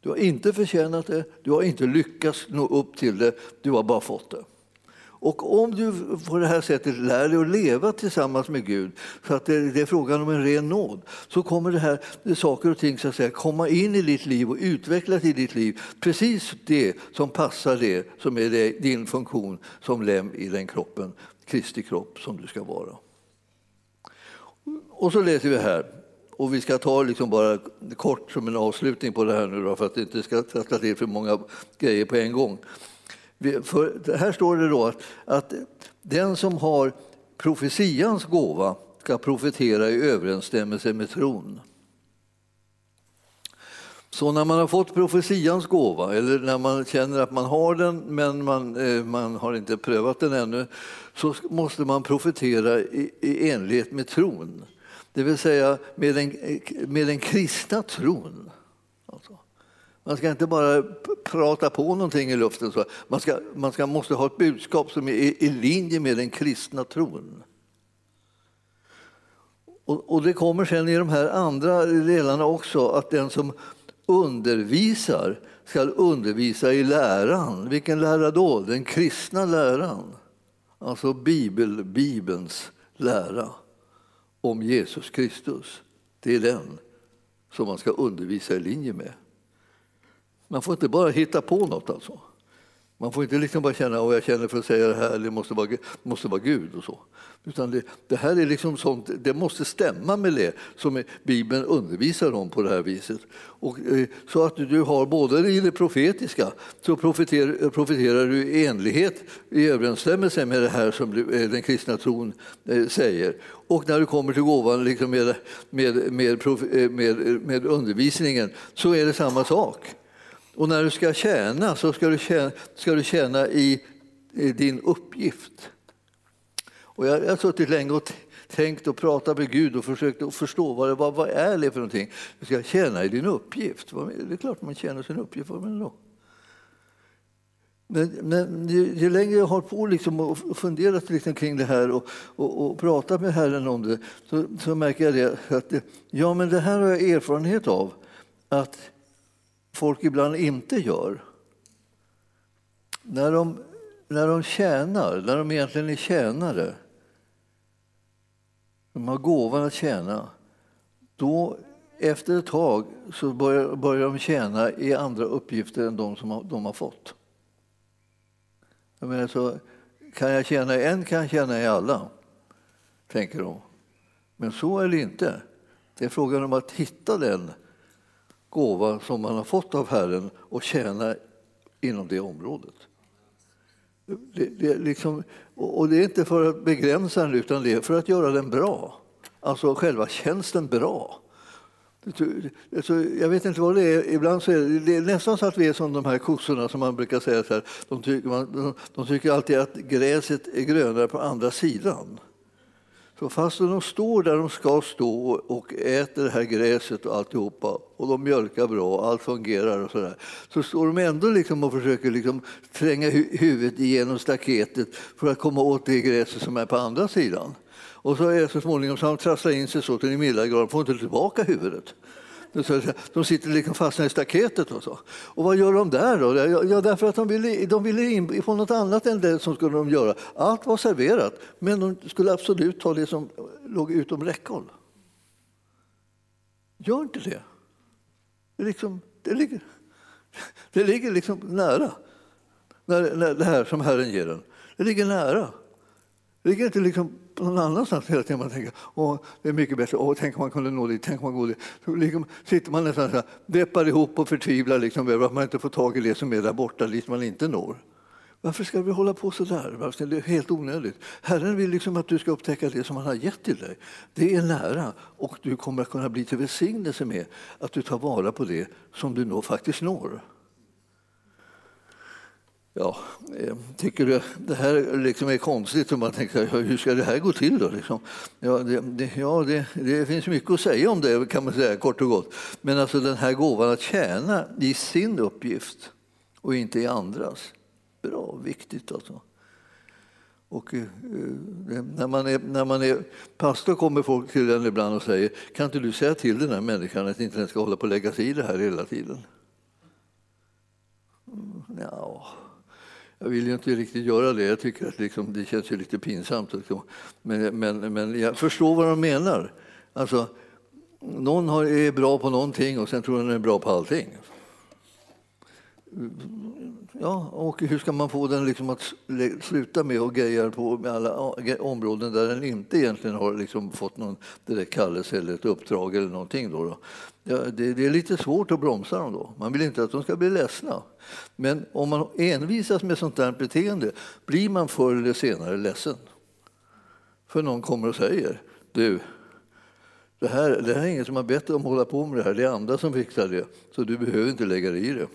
Du har inte förtjänat det, du har inte lyckats nå upp till det, du har bara fått det. Och om du på det här sättet lär dig att leva tillsammans med Gud, så att det, är frågan om en ren nåd, så kommer det här saker och ting så att säga, komma in i ditt liv och utvecklas i ditt liv. Precis det som passar det som är det, din funktion som lem i den kroppen, Kristi kropp som du ska vara. Och så läser vi här, och vi ska ta liksom bara kort som en avslutning på det här nu då, för att det inte ska trassla till för många grejer på en gång. För här står det då att, att den som har profetians gåva ska profetera i överensstämmelse med tron. Så när man har fått profetians gåva, eller när man känner att man har den men man, eh, man har inte prövat den ännu, så måste man profetera i, i enlighet med tron. Det vill säga med den, eh, med den kristna tron. Man ska inte bara prata på någonting i luften. Man, ska, man ska, måste ha ett budskap som är i linje med den kristna tron. Och, och det kommer sen i de här andra delarna också att den som undervisar ska undervisa i läran. Vilken lära då? Den kristna läran. Alltså Bibel, Bibelns lära om Jesus Kristus. Det är den som man ska undervisa i linje med. Man får inte bara hitta på något alltså. Man får inte liksom bara känna att jag känner för att säga det här, det måste vara, måste vara Gud och så. Utan det, det, här är liksom sånt, det måste stämma med det som Bibeln undervisar om på det här viset. Och, eh, så att du har både i det profetiska, så profeter, profeterar du i enlighet, i överensstämmelse med det här som eh, den kristna tron eh, säger. Och när du kommer till gåvan liksom med, med, med, med, med undervisningen så är det samma sak. Och när du ska tjäna så ska du tjäna, ska du tjäna i, i din uppgift. Och jag, jag har suttit länge och tänkt och pratat med Gud och försökt att förstå vad, det, vad, vad är det för någonting. Du ska tjäna i din uppgift. Det är klart man tjänar sin uppgift. Vad menar du men, men ju, ju, längre jag har på liksom och funderat liksom kring det här och, och, och pratat med Herren om det så, så märker jag det, att det, ja, men det här har jag erfarenhet av att folk ibland inte gör. När de, när de tjänar, när de egentligen är tjänare, de har gåvan att tjäna, då efter ett tag så börjar, börjar de tjäna i andra uppgifter än de som de har fått. Jag menar, så, kan jag tjäna i en kan jag tjäna i alla, tänker de. Men så är det inte. Det är frågan om att hitta den gåva som man har fått av Herren och tjäna inom det området. Det, det liksom, och det är inte för att begränsa den utan det är för att göra den bra. Alltså själva tjänsten bra. Alltså, jag vet inte vad det är. Ibland så är det, det är nästan så att vi är som de här kossorna som man brukar säga. Så här, de, tycker man, de, de tycker alltid att gräset är grönare på andra sidan. Så fast de står där de ska stå och äter det här gräset och alltihopa och de mjölkar bra och allt fungerar och sådär så står de ändå liksom och försöker liksom tränga huvudet igenom staketet för att komma åt det gräset som är på andra sidan. Och så är det så småningom så han trasslar in sig så till den milda grad, får inte tillbaka huvudet. De sitter liksom fastna i staketet. Och, så. och vad gör de där då? Ja, därför att de ville, de ville in på något annat än det som skulle de göra. Allt var serverat, men de skulle absolut ta det som låg utom räckhåll. Gör inte det. Det, liksom, det ligger, det ligger liksom nära, när, när det här som Herren ger en. Det ligger nära. Det ligger inte liksom någon annanstans hela tiden. Man tänker Åh, det är mycket bättre, Åh, tänk om man kunde nå dit, tänk om man går dit. Så liksom sitter man nästan så här, deppar ihop och förtvivlar liksom över att man inte får tag i det som är där borta, dit man inte når. Varför ska vi hålla på så där? Det är helt onödigt. Herren vill liksom att du ska upptäcka det som han har gett till dig. Det är nära och du kommer att kunna bli till välsignelse med att du tar vara på det som du nå faktiskt når. Ja, eh, tycker du det här liksom är konstigt? Och man tänker, hur ska det här gå till? Då, liksom? ja, det, det, ja det, det, finns mycket att säga om det, kan man säga kort och gott. Men alltså den här gåvan att tjäna i sin uppgift och inte i andras. Bra, viktigt alltså. Och, eh, när, man är, när man är pastor kommer folk till en ibland och säger kan inte du säga till den här människan att inte den ska hålla på och lägga sig i det här hela tiden? Mm, ja. Jag vill ju inte riktigt göra det. Jag tycker att liksom, det känns ju lite pinsamt. Liksom. Men, men, men jag förstår vad de menar. Alltså, någon är bra på någonting och sen tror den är bra på allting. Ja, och hur ska man få den liksom att sluta med att greja på alla områden där den inte egentligen har liksom fått någon direkt kallelse eller ett uppdrag eller någonting? Då, då. Ja, det, det, är lite svårt att bromsa dem då. Man vill inte att de ska bli ledsna. Men om man envisas med sånt där beteende blir man förr eller senare ledsen. För någon kommer och säger du, det här, det här är ingen som har bett om att hålla på med det här, det är andra som fixar det, så du behöver inte lägga dig i det.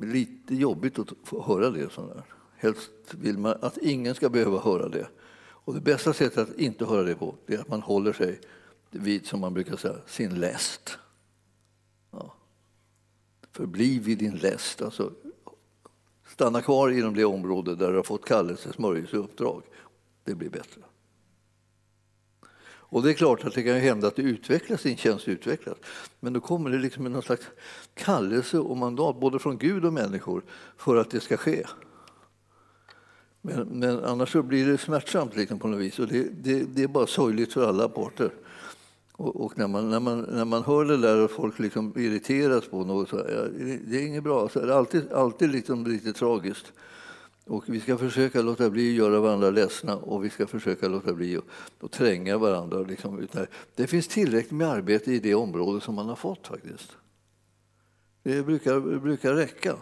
Lite jobbigt att få höra det. Sådär. Helst vill man att ingen ska behöva höra det. Och det bästa sättet att inte höra det på är att man håller sig vid, som man brukar säga, sin läst. Ja. Förbli vid din läst. Alltså, stanna kvar inom det område där du har fått kallelse, smörjelse och uppdrag. Det blir bättre. Och det är klart att det kan hända att det utvecklas, din tjänst utvecklas. Men då kommer det liksom en slags kallelse och mandat både från Gud och människor för att det ska ske. Men, men annars så blir det smärtsamt liksom på något vis och det, det, det är bara sorgligt för alla parter. Och, och, när, man, när, man, när man hör det där och folk liksom irriteras på något, så, ja, det är inget bra. Så är det är alltid, alltid liksom lite tragiskt. Och vi ska försöka låta bli att göra varandra ledsna och vi ska försöka låta bli att, att tränga varandra. Liksom. Det finns tillräckligt med arbete i det område som man har fått faktiskt. Det brukar, brukar räcka.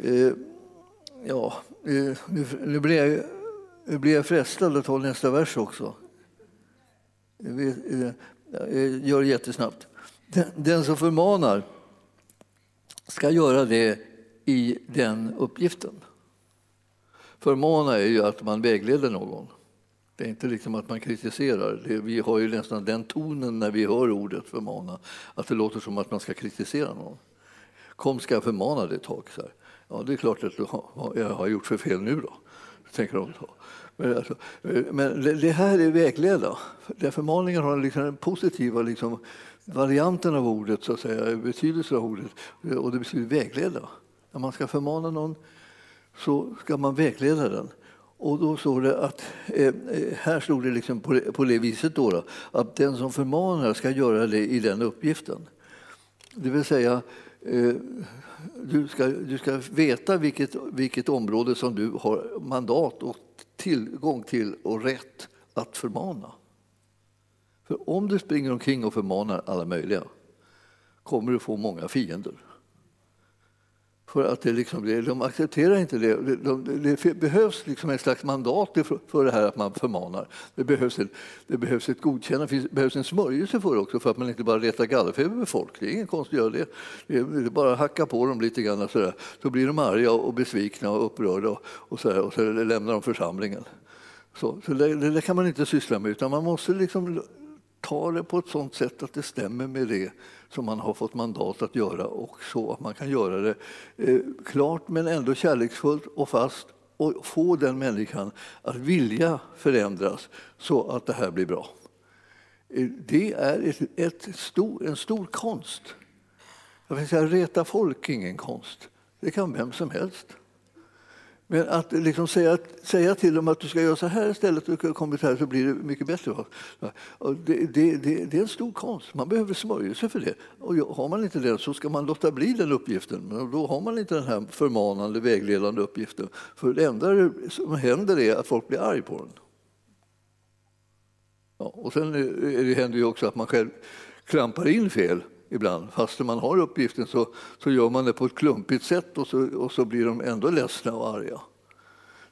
Eh, ja, eh, nu, nu, blir jag, nu blir jag frestad att ta nästa vers också. Jag eh, gör det jättesnabbt. Den, den som förmanar ska göra det i den uppgiften. Förmana är ju att man vägleder någon. Det är inte liksom att man kritiserar. Det, vi har ju nästan den tonen när vi hör ordet förmana, att det låter som att man ska kritisera någon. Kom, ska jag förmana dig ett tag? Så här. Ja, det är klart att jag har gjort för fel nu då, tänker de. Men, alltså, men det här är vägleda. Förmaningen har liksom den positiva liksom, varianten av ordet, så att säga, betydelsen av ordet, och det betyder vägleda. När man ska förmana någon så ska man vägleda den. Och då står det att, eh, eh, här stod det liksom på, på det viset då, då, att den som förmanar ska göra det i den uppgiften. Det vill säga, eh, du ska, du ska veta vilket, vilket område som du har mandat och tillgång till och rätt att förmana. För om du springer omkring och förmanar alla möjliga kommer du få många fiender. För att det liksom, de accepterar inte det. Det, det behövs liksom ett slags mandat för det här att man förmanar. Det behövs, ett, det behövs ett godkännande, det behövs en smörjelse för det också för att man inte bara retar gallerfeber med folk. Det är ingen konst att göra det. Det är bara att hacka på dem lite grann så, där. så blir de arga och besvikna och upprörda och, och, sådär, och så lämnar de församlingen. Så, så det, det, kan man inte syssla med utan man måste liksom ta det på ett sådant sätt att det stämmer med det som man har fått mandat att göra och så att man kan göra det eh, klart men ändå kärleksfullt och fast och få den människan att vilja förändras så att det här blir bra. Eh, det är ett, ett stor, en stor konst. Jag vill säga, reta folk är ingen konst. Det kan vem som helst. Men att liksom säga, säga till dem att du ska göra så här istället och kommit här så blir det mycket bättre. Det, det, det, det, är en stor konst. Man behöver smörjelse för det. Och har man inte det så ska man låta bli den uppgiften. Men då har man inte den här förmanande, vägledande uppgiften. För det enda som händer är att folk blir arg på den. Ja, och sen det händer ju också att man själv klampar in fel ibland. Fast man har uppgiften så, så gör man det på ett klumpigt sätt och så, och så blir de ändå ledsna och arga.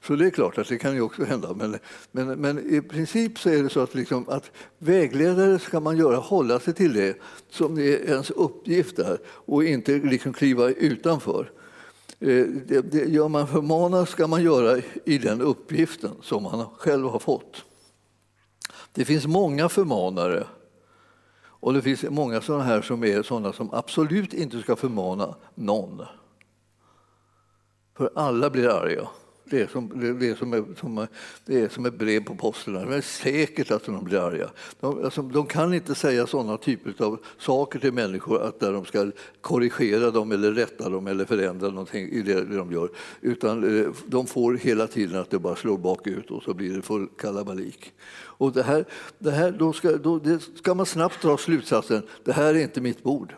Så det är klart att det kan ju också hända. Men, men, men i princip så är det så att, liksom, att vägledare ska man göra, hålla sig till det som är ens uppgift där och inte liksom kliva utanför. Eh, det, det gör man förmanar ska man göra i den uppgiften som man själv har fått. Det finns många förmanare och det finns många sådana här som är sådana som absolut inte ska förmana någon. För alla blir arga. Det är som, det är som, som, det är som ett brev på posten. Det är säkert att de blir arga. De, alltså, de kan inte säga sådana typer av saker till människor att där de ska korrigera dem eller rätta dem eller förändra någonting i det de gör. Utan eh, de får hela tiden att det bara slår bakut och så blir det full kalabalik. Och det här, det här, då, ska, då det ska man snabbt dra slutsatsen, det här är inte mitt bord.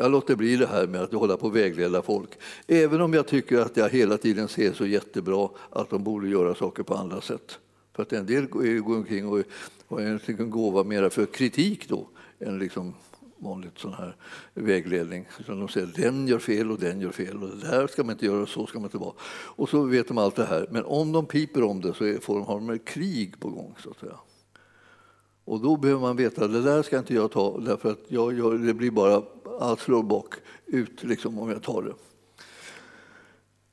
Jag låter bli det här med att hålla på och vägleda folk. Även om jag tycker att jag hela tiden ser så jättebra att de borde göra saker på andra sätt. För att en del går omkring och har en gåva mera för kritik då än liksom vanligt sån här vägledning. de säger att den gör fel och den gör fel och det där ska man inte göra och så ska man inte vara. Och så vet de allt det här. Men om de piper om det så får de, har de ett krig på gång så att säga. Och då behöver man veta att det där ska inte jag ta därför att jag gör, det blir bara allt slår bak ut liksom, om jag tar det.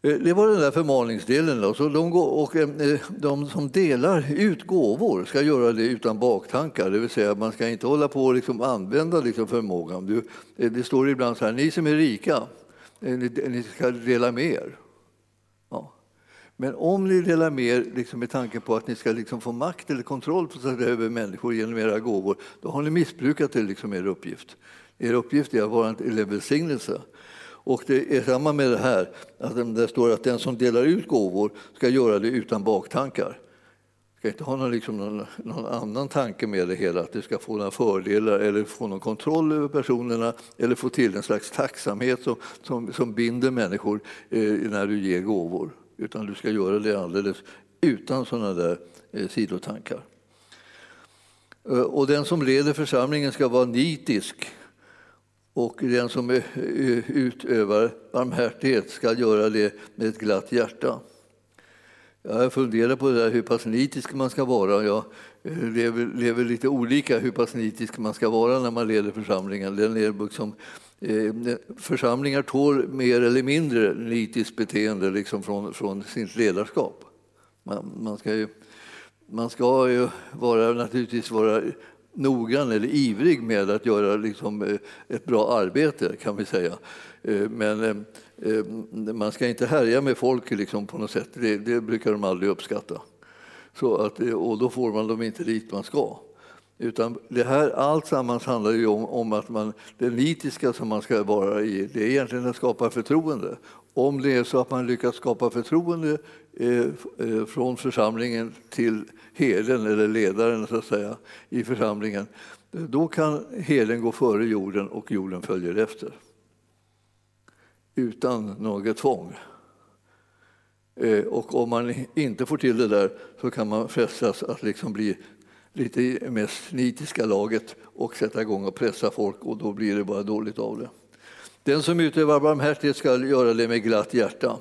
Eh, det var den där förmaningsdelen. Då. Så de, går, och eh, eh, de som delar ut gåvor ska göra det utan baktankar. Det vill säga man ska inte hålla på och liksom använda liksom förmågan. Du, det står ibland så här, ni som är rika, ni ska dela med er. Ja. Men om ni delar med er liksom med tanke på att ni ska liksom få makt eller kontroll på över människor genom era gåvor, då har ni missbrukat det, liksom er uppgift. Er uppgift är att vara en välsignelse. Och det är samma med det här, att det står att den som delar ut gåvor ska göra det utan baktankar. ska inte ha någon, liksom någon, någon, annan tanke med det hela, att det ska få några fördelar eller få någon kontroll över personerna eller få till en slags tacksamhet som, som, som binder människor eh, när du ger gåvor. Utan du ska göra det alldeles utan sådana där eh, sidotankar. Eh, och den som leder församlingen ska vara nitisk och den som utövar barmhärtighet ska göra det med ett glatt hjärta. Jag har funderat på det där, hur pass nitisk man ska vara. Jag eh, lever, lever lite olika hur pass nitisk man ska vara när man leder församlingen. Den är liksom, församlingar tål mer eller mindre nitiskt beteende liksom från, från sitt ledarskap. Man, man ska ju, man ska ju vara, naturligtvis vara noggrann eller ivrig med att göra liksom eh, ett bra arbete, kan vi säga. Eh, men eh, man ska inte härja med folk liksom på något sätt. Det, det brukar de aldrig uppskatta. Så att, och då får man dem inte dit man ska. Utan det här, allt sammans handlar ju om, om, att man, det nitiska som man ska vara i, det är egentligen att skapa förtroende. Om det är så att man lyckas skapa förtroende Eh, eh, från församlingen till herden eller ledaren så att säga, i församlingen, då kan herden gå före jorden och jorden följer efter. Utan något tvång. Eh, och om man inte får till det där så kan man frestas att liksom bli lite i mest nitiska laget och sätta igång och pressa folk och då blir det bara dåligt av det. Den som utövar barmhärtighet ska göra det med glatt hjärta.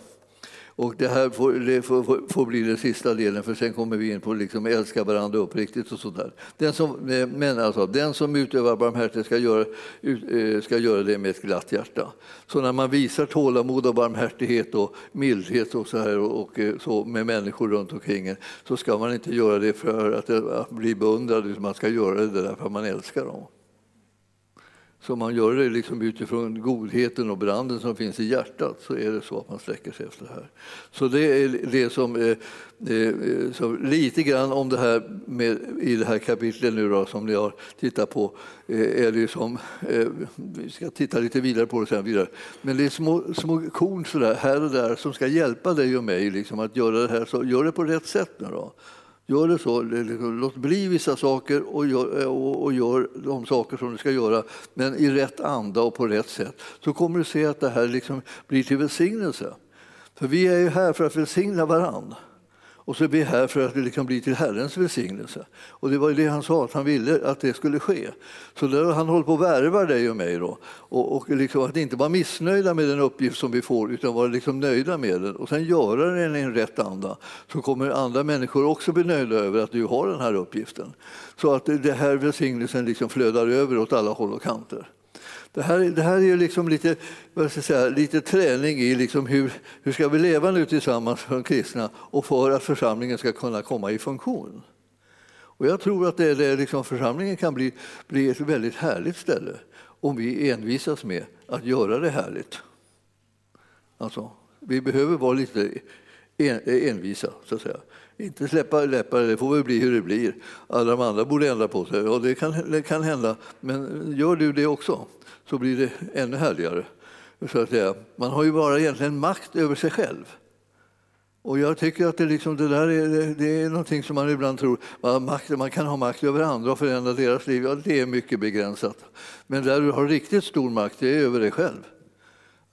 Och det här får, det får, får, bli den sista delen, för sen kommer vi in på liksom älska varandra uppriktigt och sådär. Den som, eh, men alltså, den som utövar barmhärtighet ska göra, eh, ska göra det med ett glatt hjärta. Så när man visar tålamod och barmhärtighet och mildhet och så, här och, och eh, så med människor runt omkring en, så ska man inte göra det för att, att bli beundrad, utan man ska göra det därför att man älskar dem. Så man gör det liksom utifrån godheten och branden som finns i hjärtat så är det så att man sträcker sig efter det här. Så det är det som, eh, eh som lite grann om det här med, i det här kapitlet nu då, som ni har tittat på eh, är det som, eh, vi ska titta lite vidare på det sen vidare, men det är små, små korn sådär, här och där som ska hjälpa dig och mig liksom, att göra det här, så gör det på rätt sätt nu då. Gör det så, liksom, låt bli vissa saker och gör, och, och gör de saker som du ska göra, men i rätt anda och på rätt sätt. Så kommer du se att det här liksom blir till välsignelse. För vi är ju här för att välsigna varandra. Och så är vi här för att det kan bli till Herrens välsignelse. Och det var det han sa, att han ville att det skulle ske. Så där han håller på att värva dig och mig då. Och, och liksom att inte vara missnöjda med den uppgift som vi får, utan vara liksom nöjda med den. Och sen göra den i en rätt anda. Så kommer andra människor också bli nöjda över att du har den här uppgiften. Så att det här välsignelsen liksom flödar över åt alla håll och kanter. Det här, det här är liksom lite, vad ska säga, lite träning i liksom hur, hur ska vi leva nu tillsammans som kristna och för att församlingen ska kunna komma i funktion. Och jag tror att det, det liksom, församlingen kan bli, bli ett väldigt härligt ställe om vi envisas med att göra det härligt. Alltså, vi behöver vara lite en, envisa, så att säga. Inte släppa läppar, det får väl bli hur det blir. Alla de andra borde ändra på sig, och det kan, det kan hända. Men gör du det också så blir det ännu härligare. Så att säga. Man har ju bara egentligen makt över sig själv. Och jag tycker att det, liksom, det där är, det är någonting som man ibland tror, man, makt, man kan ha makt över andra och förändra deras liv. Ja, det är mycket begränsat. Men där du har riktigt stor makt, det är över dig själv.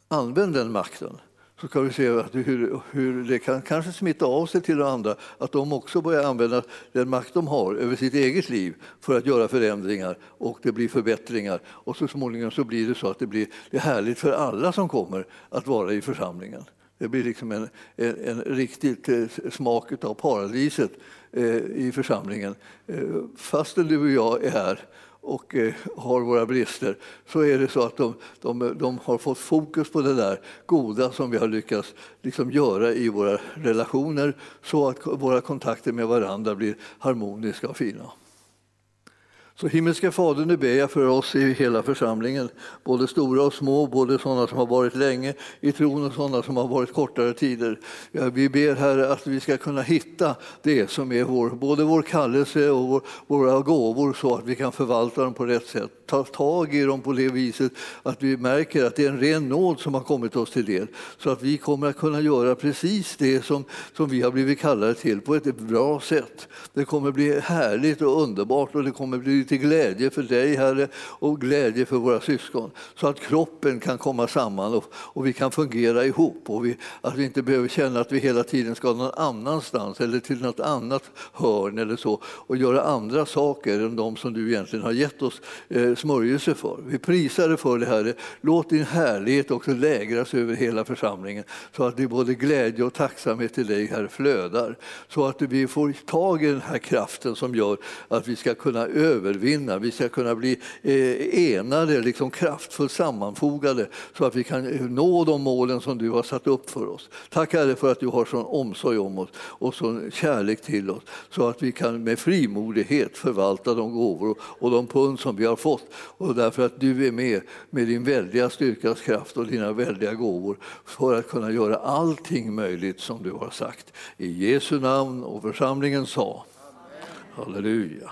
Använd den makten så kan vi se hur, hur det kan kanske smitta av sig till andra, att de också börjar använda den makt de har över sitt eget liv för att göra förändringar och det blir förbättringar. Och så småningom så blir det så att det blir det härligt för alla som kommer att vara i församlingen. Det blir liksom en, en, en riktig eh, smak av paradiset eh, i församlingen. Eh, fastän du och jag är här och eh, har våra brister så är det så att de, de, de, har fått fokus på det där goda som vi har lyckats liksom göra i våra relationer så att våra kontakter med varandra blir harmoniska och fina. Så himmelske Fader, nu ber jag för oss i hela församlingen, både stora och små, både sådana som har varit länge i tron och sådana som har varit kortare tider. Ja, vi ber Herre att vi ska kunna hitta det som är vår, både vår kallelse och vår, våra gåvor så att vi kan förvalta dem på rätt sätt. Ta tag i dem på det viset att vi märker att det är en ren nåd som har kommit oss till del. Så att vi kommer att kunna göra precis det som, som vi har blivit kallade till på ett bra sätt. Det kommer bli härligt och underbart och det kommer bli till glädje för dig, Herre, och glädje för våra syskon. Så att kroppen kan komma samman och, och vi kan fungera ihop och vi, att vi inte behöver känna att vi hela tiden ska någon annanstans eller till något annat hörn eller så och göra andra saker än de som du egentligen har gett oss eh, smörjelse för. Vi prisar dig för det, Herre. Låt din härlighet också lägras över hela församlingen så att det både glädje och tacksamhet till dig, Herre, flödar. Så att vi får tag i den här kraften som gör att vi ska kunna övervinna, vi ska kunna bli eh, enade, liksom kraftfullt sammanfogade så att vi kan eh, nå de målen som du har satt upp för oss. Tack Herre för att du har sån omsorg om oss och sån kärlek till oss så att vi kan med frimodighet förvalta de gåvor och de pund som vi har fått. Och därför att du är med med din väldiga styrkas kraft och dina väldiga gåvor för att kunna göra allting möjligt som du har sagt. I Jesu namn och församlingen sa. Halleluja.